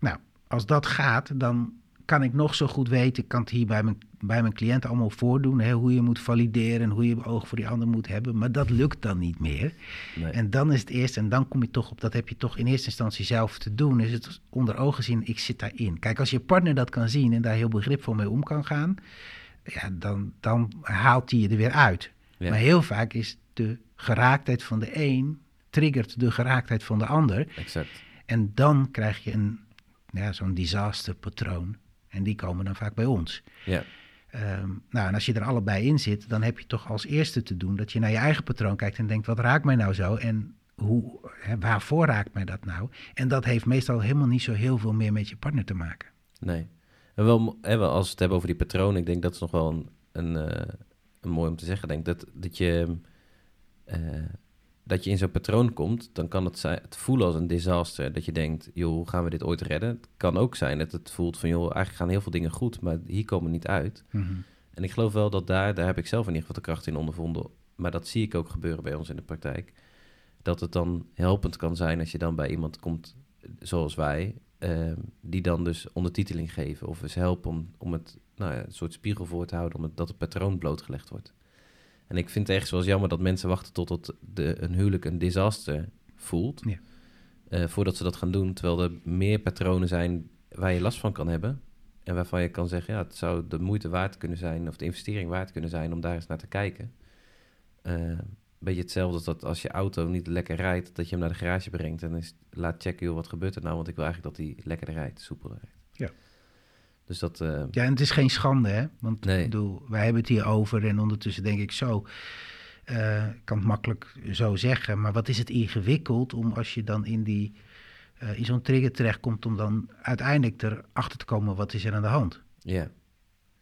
S2: nou, als dat gaat, dan kan ik nog zo goed weten, ik kan het hier bij mijn, bij mijn cliënten allemaal voordoen, hè, hoe je moet valideren en hoe je oog voor die ander moet hebben, maar dat lukt dan niet meer.
S3: Nee.
S2: En dan is het eerst, en dan kom je toch op, dat heb je toch in eerste instantie zelf te doen, is het onder ogen zien, ik zit daarin. Kijk, als je partner dat kan zien en daar heel begripvol mee om kan gaan, ja, dan, dan haalt hij je er weer uit.
S3: Ja.
S2: Maar heel vaak is de geraaktheid van de een, triggert de geraaktheid van de ander.
S3: Exact.
S2: En dan krijg je een, ja, zo'n disasterpatroon. En die komen dan vaak bij ons.
S3: Ja.
S2: Ehm, nou, en als je er allebei in zit, dan heb je toch als eerste te doen dat je naar je eigen patroon kijkt en denkt: wat raakt mij nou zo? En hoe, hè, waarvoor raakt mij dat nou? En dat heeft meestal helemaal niet zo heel veel meer met je partner te maken.
S3: Nee. En wel, als we het hebben over die patronen, ik denk dat is nog wel een, een, eh, een mooi om te zeggen. Ik denk dat, dat je. eh, dat je in zo'n patroon komt, dan kan het, zijn, het voelen als een disaster. Dat je denkt, joh, hoe gaan we dit ooit redden? Het kan ook zijn dat het voelt van, joh, eigenlijk gaan heel veel dingen goed, maar hier komen we niet uit. En ik geloof wel dat daar, daar heb ik zelf in ieder geval de kracht in ondervonden. Maar dat zie ik ook gebeuren bij ons in de praktijk. Dat het dan helpend kan zijn als je dan bij iemand komt zoals wij, eh, die dan dus ondertiteling geven. Of eens helpen om, om het, nou ja, een soort spiegel voor te houden, om het, dat het patroon blootgelegd wordt. En ik vind het echt zoals jammer dat mensen wachten tot het de, een huwelijk een disaster voelt.
S2: Ja.
S3: eh, voordat ze dat gaan doen. Terwijl er meer patronen zijn waar je last van kan hebben. En waarvan je kan zeggen, ja, het zou de moeite waard kunnen zijn, of de investering waard kunnen zijn om daar eens naar te kijken. Eh, Een beetje hetzelfde als dat als je auto niet lekker rijdt, dat je hem naar de garage brengt en eens laat checken, joh, wat gebeurt er nou? Want ik wil eigenlijk dat hij lekkerder rijdt, soepeler rijdt.
S2: Ja.
S3: Dus dat, eh,
S2: Ja, en het is geen schande, hè? Want
S3: Nee.
S2: ik bedoel, wij hebben het hier over en ondertussen denk ik zo. ik kan het makkelijk zo zeggen, maar wat is het ingewikkeld om als je dan in, die, eh, in zo'n trigger terechtkomt, om dan uiteindelijk erachter te komen wat is er aan de hand.
S3: ja,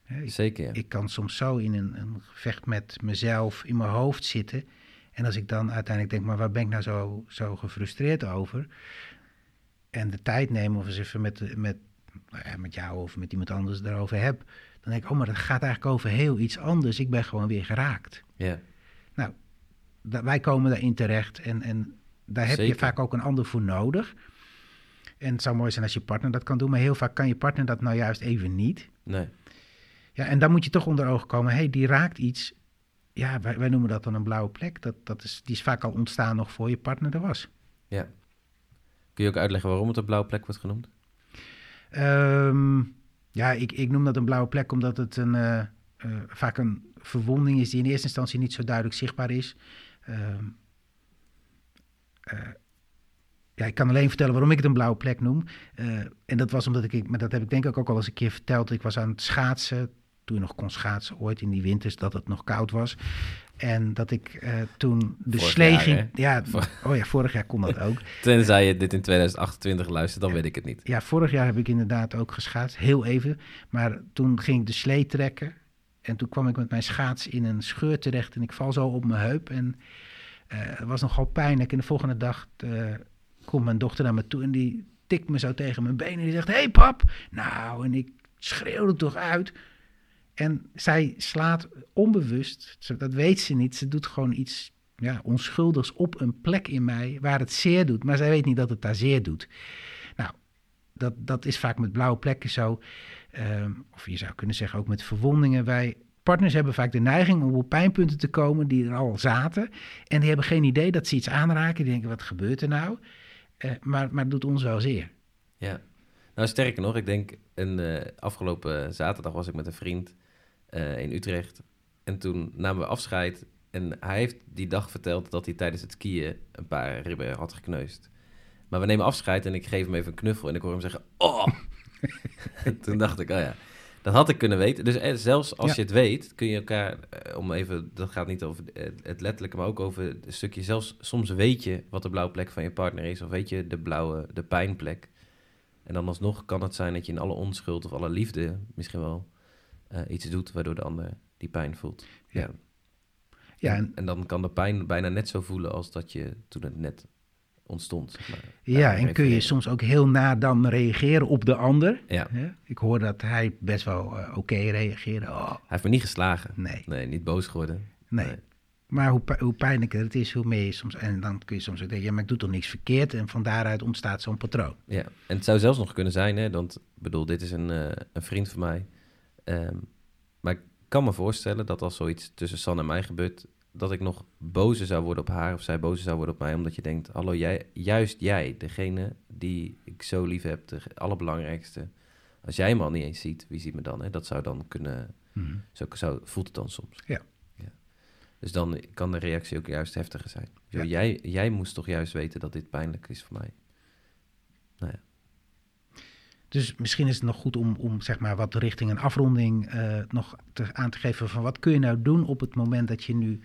S2: Hè, ik,
S3: zeker. Ja.
S2: ik kan soms zo in een, een gevecht met mezelf in mijn hoofd zitten. En als ik dan uiteindelijk denk, maar waar ben ik nou zo, zo gefrustreerd over? En de tijd neem of eens even met, met, ja, met jou of met iemand anders daarover heb. Dan denk ik, oh, maar dat gaat eigenlijk over heel iets anders. Ik ben gewoon weer geraakt.
S3: ja.
S2: Da- wij komen daarin terecht en, en daar heb je vaak ook een ander voor nodig. En het zou mooi zijn als je partner dat kan doen, maar heel vaak kan je partner dat nou juist even niet.
S3: Nee.
S2: Ja, en dan moet je toch onder ogen komen. Hé, hey, die raakt iets. Ja, wij, wij noemen dat dan een blauwe plek. Dat, dat is, die is vaak al ontstaan nog voor je partner er was.
S3: Ja. Kun je ook uitleggen waarom het een blauwe plek wordt genoemd?
S2: Ehm, ja, ik, ik noem dat een blauwe plek omdat het een, eh, eh, vaak een verwonding is die in eerste instantie niet zo duidelijk zichtbaar is. Ehm, eh, ja, ik kan alleen vertellen waarom ik het een blauwe plek noem. En dat was omdat ik, maar dat heb ik denk ik ook al eens een keer verteld. Ik was aan het schaatsen, toen je nog kon schaatsen, ooit in die winters dat het nog koud was. En dat ik eh, toen de
S3: Vorig
S2: slee
S3: jaar,
S2: ging. Ja,
S3: Vor-
S2: oh ja, vorig jaar kon dat ook.
S3: Tenzij je dit in 2028 luistert, dan weet ik het niet.
S2: Ja, vorig jaar heb ik inderdaad ook geschaatst, heel even. Maar toen ging ik de slee trekken. En toen kwam ik met mijn schaats in een scheur terecht. En ik val zo op mijn heup. En eh, het was nogal pijnlijk. En de volgende dag eh, komt mijn dochter naar me toe. En die tikt me zo tegen mijn benen. En die zegt, hé hey, pap. Nou, en ik schreeuwde toch uit. En zij slaat onbewust, dat weet ze niet. Ze doet gewoon iets ja, onschuldigs op een plek in mij waar het zeer doet. Maar zij weet niet dat het daar zeer doet. Nou, dat, dat is vaak met blauwe plekken zo. Ehm, of je zou kunnen zeggen ook met verwondingen. Wij partners hebben vaak de neiging om op pijnpunten te komen die er al zaten. En die hebben geen idee dat ze iets aanraken. Die denken, wat gebeurt er nou? Eh, maar, maar het doet ons wel zeer.
S3: Ja. Nou, sterker nog, ik denk, een, eh, afgelopen zaterdag was ik met een vriend eh, in Utrecht. En toen namen we afscheid. En hij heeft die dag verteld dat hij tijdens het skiën een paar ribben had gekneusd. Maar we nemen afscheid en ik geef hem even een knuffel. En ik hoor hem zeggen, oh! En toen dacht ik, oh ja, dat had ik kunnen weten. Dus eh, zelfs als
S2: Ja.
S3: je het weet, kun je elkaar, eh, om even, dat gaat niet over het letterlijke, maar ook over een stukje, zelfs soms weet je wat de blauwe plek van je partner is. Of weet je de blauwe, de pijnplek. En dan alsnog kan het zijn dat je in alle onschuld of alle liefde misschien wel iets doet waardoor de ander die pijn voelt.
S2: Ja.
S3: Ja.
S2: Ja,
S3: En,
S2: en,
S3: dan kan de pijn bijna net zo voelen als dat je toen het net ontstond. Zeg maar.
S2: ja, en kun je soms ook heel nadam reageren op de ander.
S3: Ja, hij?
S2: Ik hoor dat hij best wel eh, oké reageerde. Oh,
S3: heeft me niet geslagen.
S2: nee,
S3: Nee, niet boos geworden.
S2: nee.
S3: Nee.
S2: Maar hoe, hoe pijnlijker het is, hoe meer je soms... En dan kun je soms ook denken, ja, maar ik doe toch niks verkeerd. En van daaruit ontstaat zo'n patroon.
S3: Ja, en het zou zelfs nog kunnen zijn, hè, want ik bedoel, dit is een, eh, een vriend van mij. Ehm, maar ik kan me voorstellen dat als zoiets tussen San en mij gebeurt, dat ik nog bozer zou worden op haar of zij bozer zou worden op mij, omdat je denkt, hallo, jij, juist jij, degene die ik zo lief heb, de allerbelangrijkste. Als jij me al niet eens ziet, wie ziet me dan? Hè? Dat zou dan kunnen,
S2: Mhm.
S3: zo, zo voelt het dan soms.
S2: Ja.
S3: ja. Dus dan kan de reactie ook juist heftiger zijn. Yo,
S2: Ja.
S3: jij, jij moest toch juist weten dat dit pijnlijk is voor mij? Nou ja.
S2: Dus misschien is het nog goed om, om zeg maar wat richting een afronding eh, nog te, aan te geven van wat kun je nou doen op het moment dat je nu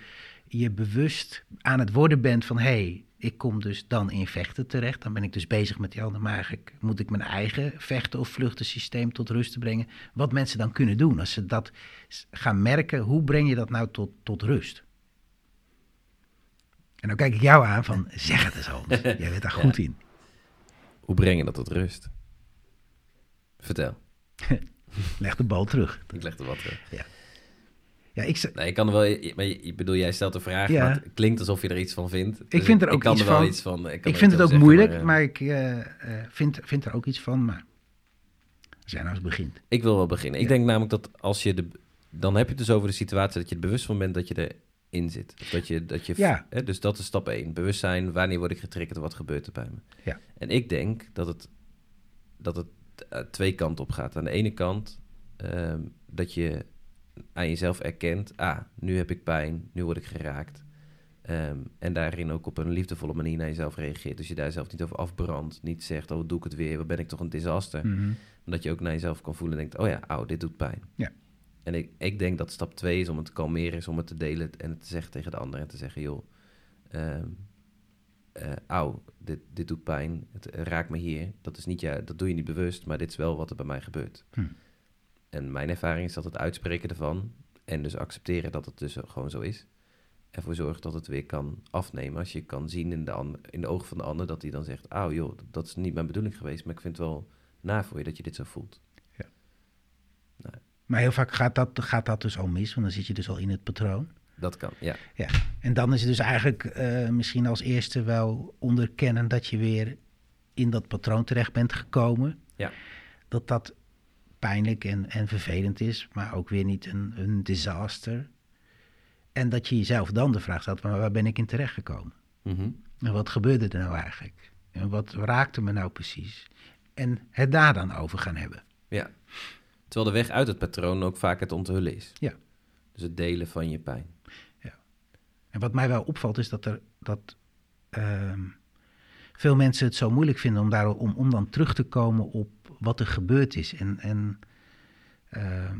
S2: je bewust aan het worden bent van hé, hey, ik kom dus dan in vechten terecht. Dan ben ik dus bezig met die ander, maar eigenlijk moet ik mijn eigen vechten of vluchtensysteem tot rust te brengen. Wat mensen dan kunnen doen als ze dat gaan merken, hoe breng je dat nou tot, tot rust? En dan kijk ik jou aan van zeg het eens Hans, jij bent daar goed in.
S3: Hoe breng je dat tot rust? Vertel.
S2: leg de bal terug.
S3: Ik leg de bal terug.
S2: Ja. Ja, ik,
S3: nee, ik kan er wel. Maar ik bedoel, jij stelt de vraag, ja. maar het klinkt alsof je er iets van vindt.
S2: ik dus vind er ook
S3: ik kan
S2: iets
S3: er wel
S2: van.
S3: Iets van
S2: ik, ik vind het ook moeilijk, maar, maar ik uh, vind, vind er ook iets van. Maar zijn nou eens begint.
S3: Ik wil wel beginnen. Ik denk namelijk dat als je de. Dan heb je het dus over de situatie dat je er bewust van bent dat je erin zit. Dat je, dat je,
S2: ja.
S3: hè, dus dat is stap 1. Bewustzijn, wanneer word ik getriggerd wat gebeurt er bij me.
S2: Ja.
S3: En ik denk dat het, dat het twee kanten op gaat. Aan de ene kant uh, dat je aan jezelf erkent, ah, nu heb ik pijn, nu word ik geraakt. Um, en daarin ook op een liefdevolle manier naar jezelf reageert. Dus je daar zelf niet over afbrandt. Niet zegt, oh, doe ik het weer, wat ben ik toch een disaster.
S2: Mm -hmm.
S3: Omdat je ook naar jezelf kan voelen en denkt, oh ja, auw, dit doet pijn.
S2: Ja.
S3: En ik, ik denk dat stap twee is om het te kalmeren, is om het te delen en het te zeggen tegen de ander. En te zeggen, joh, um, uh, auw, dit, dit doet pijn, het raakt me hier. Dat, is niet, ja, dat doe je niet bewust, maar dit is wel wat er bij mij gebeurt.
S2: Hm.
S3: En mijn ervaring is dat het uitspreken ervan en dus accepteren dat het dus gewoon zo is, ervoor zorgt dat het weer kan afnemen. Als je kan zien in de, ander, in de ogen van de ander dat hij dan zegt, auw joh, dat is niet mijn bedoeling geweest, maar ik vind het wel na voor je dat je dit zo voelt.
S2: Ja.
S3: Nou,
S2: maar heel vaak gaat dat, gaat dat dus al mis, want dan zit je dus al in het patroon.
S3: Dat kan, ja.
S2: ja. En dan is het dus eigenlijk uh, misschien als eerste wel onderkennen dat je weer in dat patroon terecht bent gekomen.
S3: Ja.
S2: Dat dat pijnlijk en, en vervelend is, maar ook weer niet een, een disaster. En dat je jezelf dan de vraag stelt, maar waar ben ik in terecht gekomen?
S3: Mm -hmm.
S2: En wat gebeurde er nou eigenlijk? En wat raakte me nou precies? En het daar dan over gaan hebben.
S3: Ja. Terwijl de weg uit het patroon ook vaak het onthullen is.
S2: Ja.
S3: Dus het delen van je pijn.
S2: En wat mij wel opvalt is dat er dat uh, veel mensen het zo moeilijk vinden om, daar, om, om dan terug te komen op wat er gebeurd is. En, en uh,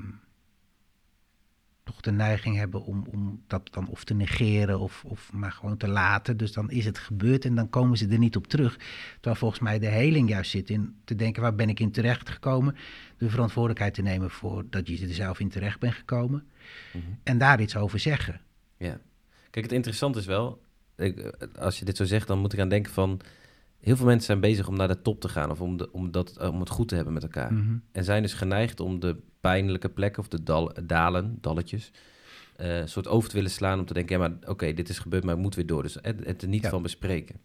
S2: toch de neiging hebben om, om dat dan of te negeren of, of maar gewoon te laten. Dus dan is het gebeurd en dan komen ze er niet op terug. Terwijl volgens mij de heling juist zit in te denken, waar ben ik in terecht gekomen? De verantwoordelijkheid te nemen voor dat je er zelf in terecht bent gekomen.
S3: Mm -hmm.
S2: En daar iets over zeggen.
S3: Ja. Kijk, het interessante is wel, ik, als je dit zo zegt, dan moet ik aan denken van... Heel veel mensen zijn bezig om naar de top te gaan of om, de, om, dat, om het goed te hebben met elkaar.
S2: Mm -hmm.
S3: En zijn dus geneigd om de pijnlijke plekken of de dal, dalen, dalletjes, uh, een soort over te willen slaan om te denken, ja maar oké, okay, dit is gebeurd, maar ik moet weer door. Dus het, het er niet
S2: Ja.
S3: van bespreken.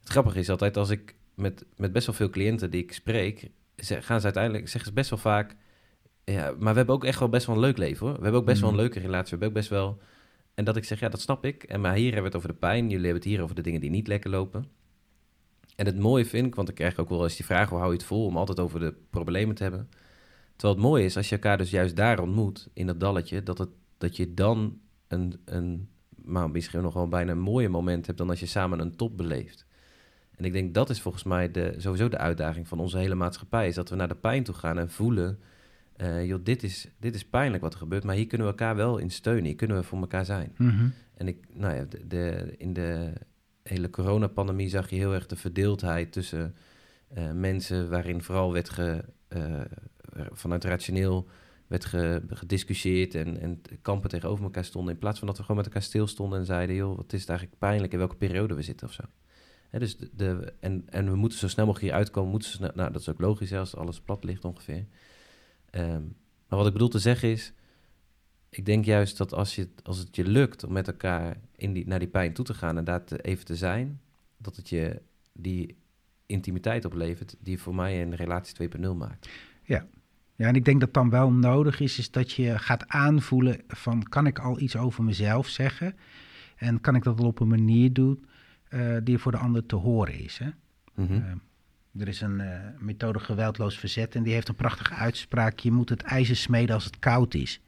S3: Het grappige is altijd, als ik met, met best wel veel cliënten die ik spreek, ze, gaan ze uiteindelijk, zeggen ze best wel vaak, ja, maar we hebben ook echt wel best wel een leuk leven hoor. We hebben ook best wel
S2: Mhm.
S3: een leuke relatie, we hebben ook best wel... En dat ik zeg, ja, dat snap ik. En maar hier hebben we het over de pijn, jullie hebben het hier over de dingen die niet lekker lopen. En het mooie vind ik, want ik krijg ook wel eens die vraag, hoe hou je het vol om altijd over de problemen te hebben. Terwijl het mooie is, als je elkaar dus juist daar ontmoet, in dat dalletje, dat, het, dat je dan een, een, maar misschien nog wel bijna een mooier moment hebt dan als je samen een top beleeft. En ik denk dat is volgens mij de, sowieso de uitdaging van onze hele maatschappij, is dat we naar de pijn toe gaan en voelen, uh, joh, dit is, dit is pijnlijk wat er gebeurt, maar hier kunnen we elkaar wel in steunen, hier kunnen we voor elkaar zijn.
S2: Mhm.
S3: En ik, nou ja, de, de, in de hele coronapandemie zag je heel erg de verdeeldheid tussen uh, mensen, waarin vooral werd ge, uh, vanuit rationeel werd ge, gediscussieerd en, en kampen tegenover elkaar stonden, in plaats van dat we gewoon met elkaar stilstonden en zeiden, joh, wat is het eigenlijk pijnlijk in welke periode we zitten of zo. Hè, dus de, de, en, en we moeten zo snel mogelijk hier uitkomen, moeten snel, nou dat is ook logisch als alles plat ligt ongeveer. Um, maar wat ik bedoel te zeggen is, ik denk juist dat als, je, als het je lukt om met elkaar in die, naar die pijn toe te gaan en daar te, even te zijn, dat het je die intimiteit oplevert die voor mij een relatie 2.0 maakt.
S2: Ja. ja, en ik denk dat dan wel nodig is, is dat je gaat aanvoelen van kan ik al iets over mezelf zeggen en kan ik dat wel op een manier doen uh, die voor de ander te horen is. Hè?
S3: Mm -hmm.
S2: uh, er is een uh, methode geweldloos verzet en die heeft een prachtige uitspraak. Je moet het ijzer smeden als het koud is.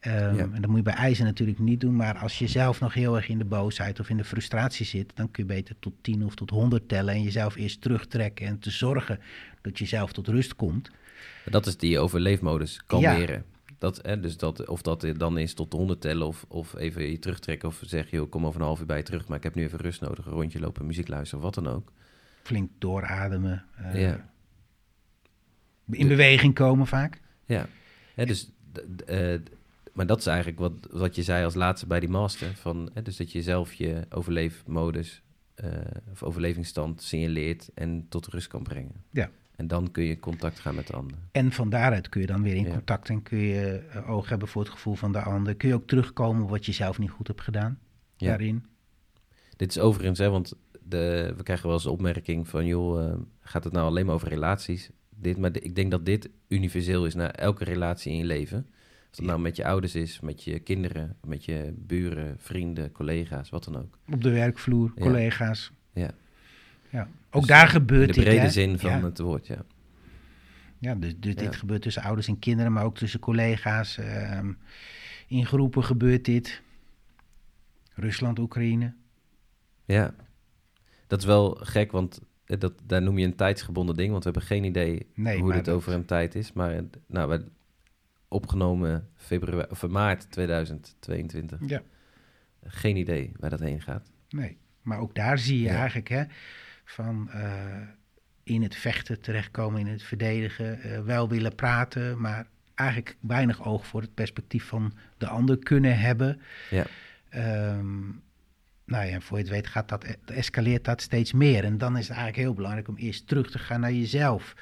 S2: Ehm,
S3: Ja.
S2: En dat moet je bij eisen natuurlijk niet doen. Maar als je zelf nog heel erg in de boosheid of in de frustratie zit, dan kun je beter tot 10 of tot 100 tellen en jezelf eerst terugtrekken en te zorgen dat je zelf tot rust komt.
S3: Dat is die overleefmodus, kalmeren. Dat, hè, dus dat, of dat dan is tot de 100 tellen of, of even je terugtrekken of zeg je, kom over een half uur bij je terug, maar ik heb nu even rust nodig, een rondje lopen, muziek luisteren, wat dan ook.
S2: Flink doorademen. eh,
S3: Ja.
S2: In beweging komen vaak.
S3: Ja, hè, dus, eh, maar dat is eigenlijk wat, wat je zei als laatste bij die master. Van, hè, dus dat je zelf je overleefmodus eh, of overlevingsstand signaleert en tot rust kan brengen.
S2: Ja.
S3: En dan kun je contact gaan met de ander.
S2: En van daaruit kun je dan weer in
S3: Ja.
S2: contact en kun je oog hebben voor het gevoel van de ander. Kun je ook terugkomen op wat je zelf niet goed hebt gedaan
S3: Ja.
S2: daarin.
S3: Dit is overigens, hè, want de, we krijgen wel eens de opmerking van, joh, eh, gaat het nou alleen maar over relaties? Dit, maar de- ik denk dat dit universeel is naar elke relatie in je leven. Als het
S2: Ja.
S3: nou met je ouders is, met je kinderen, met je buren, vrienden, collega's, wat dan ook.
S2: Op de werkvloer,
S3: Ja.
S2: collega's.
S3: Ja.
S2: Ja. Ook
S3: Dus
S2: daar
S3: In
S2: gebeurt
S3: de
S2: dit.
S3: brede
S2: hè?
S3: zin van
S2: ja.
S3: het woord, ja.
S2: Ja, dus, dus
S3: Ja.
S2: dit gebeurt tussen ouders en kinderen, maar ook tussen collega's. ehm, in groepen gebeurt dit. Rusland, Oekraïne.
S3: Ja, dat is wel gek, want eh, dat, daar noem je een tijdsgebonden ding, want we hebben geen idee
S2: Nee,
S3: hoe dit
S2: dat-
S3: over een tijd is. Maar eh, nou, we opgenomen februari, of maart 2022.
S2: Ja.
S3: Geen idee waar dat heen gaat.
S2: Nee, maar ook daar zie je
S3: Ja.
S2: eigenlijk hè, van eh, in het vechten terechtkomen, in het verdedigen, eh, wel willen praten, maar eigenlijk weinig oog voor het perspectief van de ander kunnen hebben.
S3: Ja.
S2: Ehm, nou ja, voor je het weet gaat dat, escaleert dat steeds meer. En dan is het eigenlijk heel belangrijk om eerst terug te gaan naar jezelf.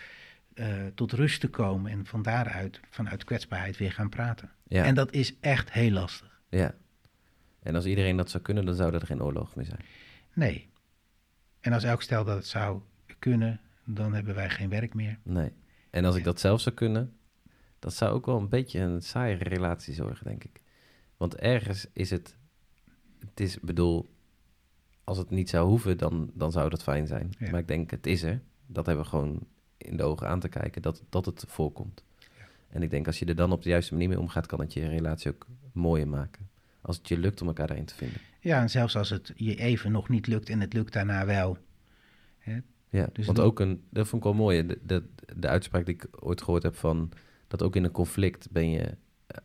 S2: eh, tot rust te komen en van daaruit, vanuit kwetsbaarheid, weer gaan praten.
S3: Ja,
S2: En dat is echt heel lastig.
S3: ja. En als iedereen dat zou kunnen, dan zou er geen oorlog meer zijn.
S2: Nee. En als elk stel dat het zou kunnen, dan hebben wij geen werk meer.
S3: Nee. En als ik dat zelf zou kunnen, dat zou ook wel een beetje een saaie relatie zorgen, denk ik. Want ergens is het, het is, bedoel, als het niet zou hoeven, dan, dan zou dat fijn zijn.
S2: Ja.
S3: Maar ik denk, het is er. Dat hebben we gewoon in de ogen aan te kijken, dat, dat het voorkomt. En ik denk, als je er dan op de juiste manier mee omgaat, kan het je relatie ook mooier maken. Als het je lukt om elkaar daarin te vinden.
S2: Ja, en zelfs als het je even nog niet lukt en het lukt daarna wel.
S3: Ja,
S2: Dus
S3: want ook een, dat vond ik wel mooi, de, de, de uitspraak die ik ooit gehoord heb van, dat ook in een conflict ben je,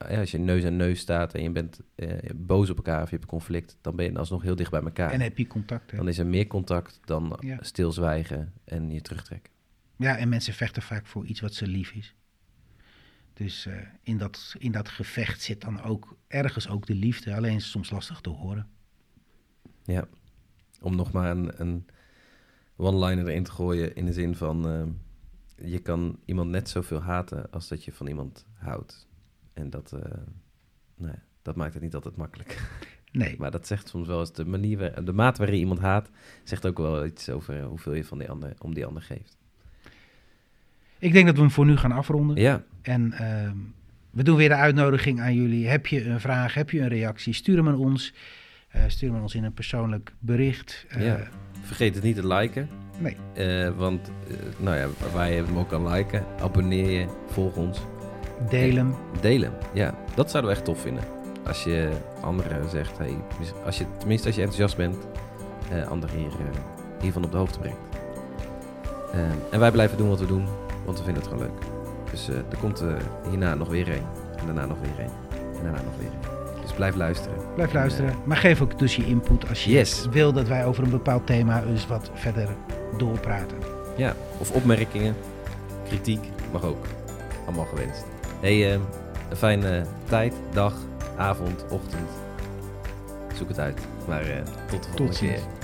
S3: ja, als je neus aan neus staat en je bent eh, boos op elkaar of je hebt een conflict, dan ben je alsnog heel dicht bij elkaar.
S2: En heb je contact. hè?
S3: Dan is er meer contact dan
S2: Ja.
S3: stilzwijgen en je terugtrekken.
S2: Ja, en mensen vechten vaak voor iets wat ze lief is. Dus eh, in, dat, in dat gevecht zit dan ook ergens ook de liefde. Alleen is het soms lastig te horen.
S3: Ja, om nog maar een, een one-liner erin te gooien in de zin van, eh, je kan iemand net zoveel haten als dat je van iemand houdt. En dat, eh, nou ja, dat maakt het niet altijd makkelijk.
S2: Nee,
S3: Maar dat zegt soms wel eens de manier, waar- de maat waarin iemand haat, zegt ook wel iets over hoeveel je van die ander, om die ander geeft.
S2: ik denk dat we hem voor nu gaan afronden.
S3: Ja,
S2: En ehm, we doen weer de uitnodiging aan jullie. Heb je een vraag, heb je een reactie, stuur hem aan ons. Eh, stuur hem aan ons in een persoonlijk bericht. Eh,
S3: Ja. vergeet het niet te liken.
S2: Nee.
S3: Eh, want, eh, nou ja, waar je hem ook kan liken, abonneer je, volg ons.
S2: Deel hem.
S3: Ja, dat zouden we echt tof vinden. Als je anderen zegt, hey, als je, tenminste als je enthousiast bent, eh anderen hier, eh, hiervan op de hoogte brengt. Eh, en wij blijven doen wat we doen, want we vinden het gewoon leuk. Dus er komt hierna nog weer één. En daarna nog weer één. En daarna nog weer één. Dus blijf luisteren.
S2: Blijf
S3: En,
S2: luisteren. Maar geef ook dus je input als je
S3: Yes.
S2: wil dat wij over een bepaald thema eens wat verder doorpraten.
S3: ja, of opmerkingen, kritiek, mag ook. Allemaal gewenst. Hey, eh, een fijne tijd, dag, avond, ochtend. Zoek het uit. Maar eh, tot de volgende
S2: ziens.
S3: keer.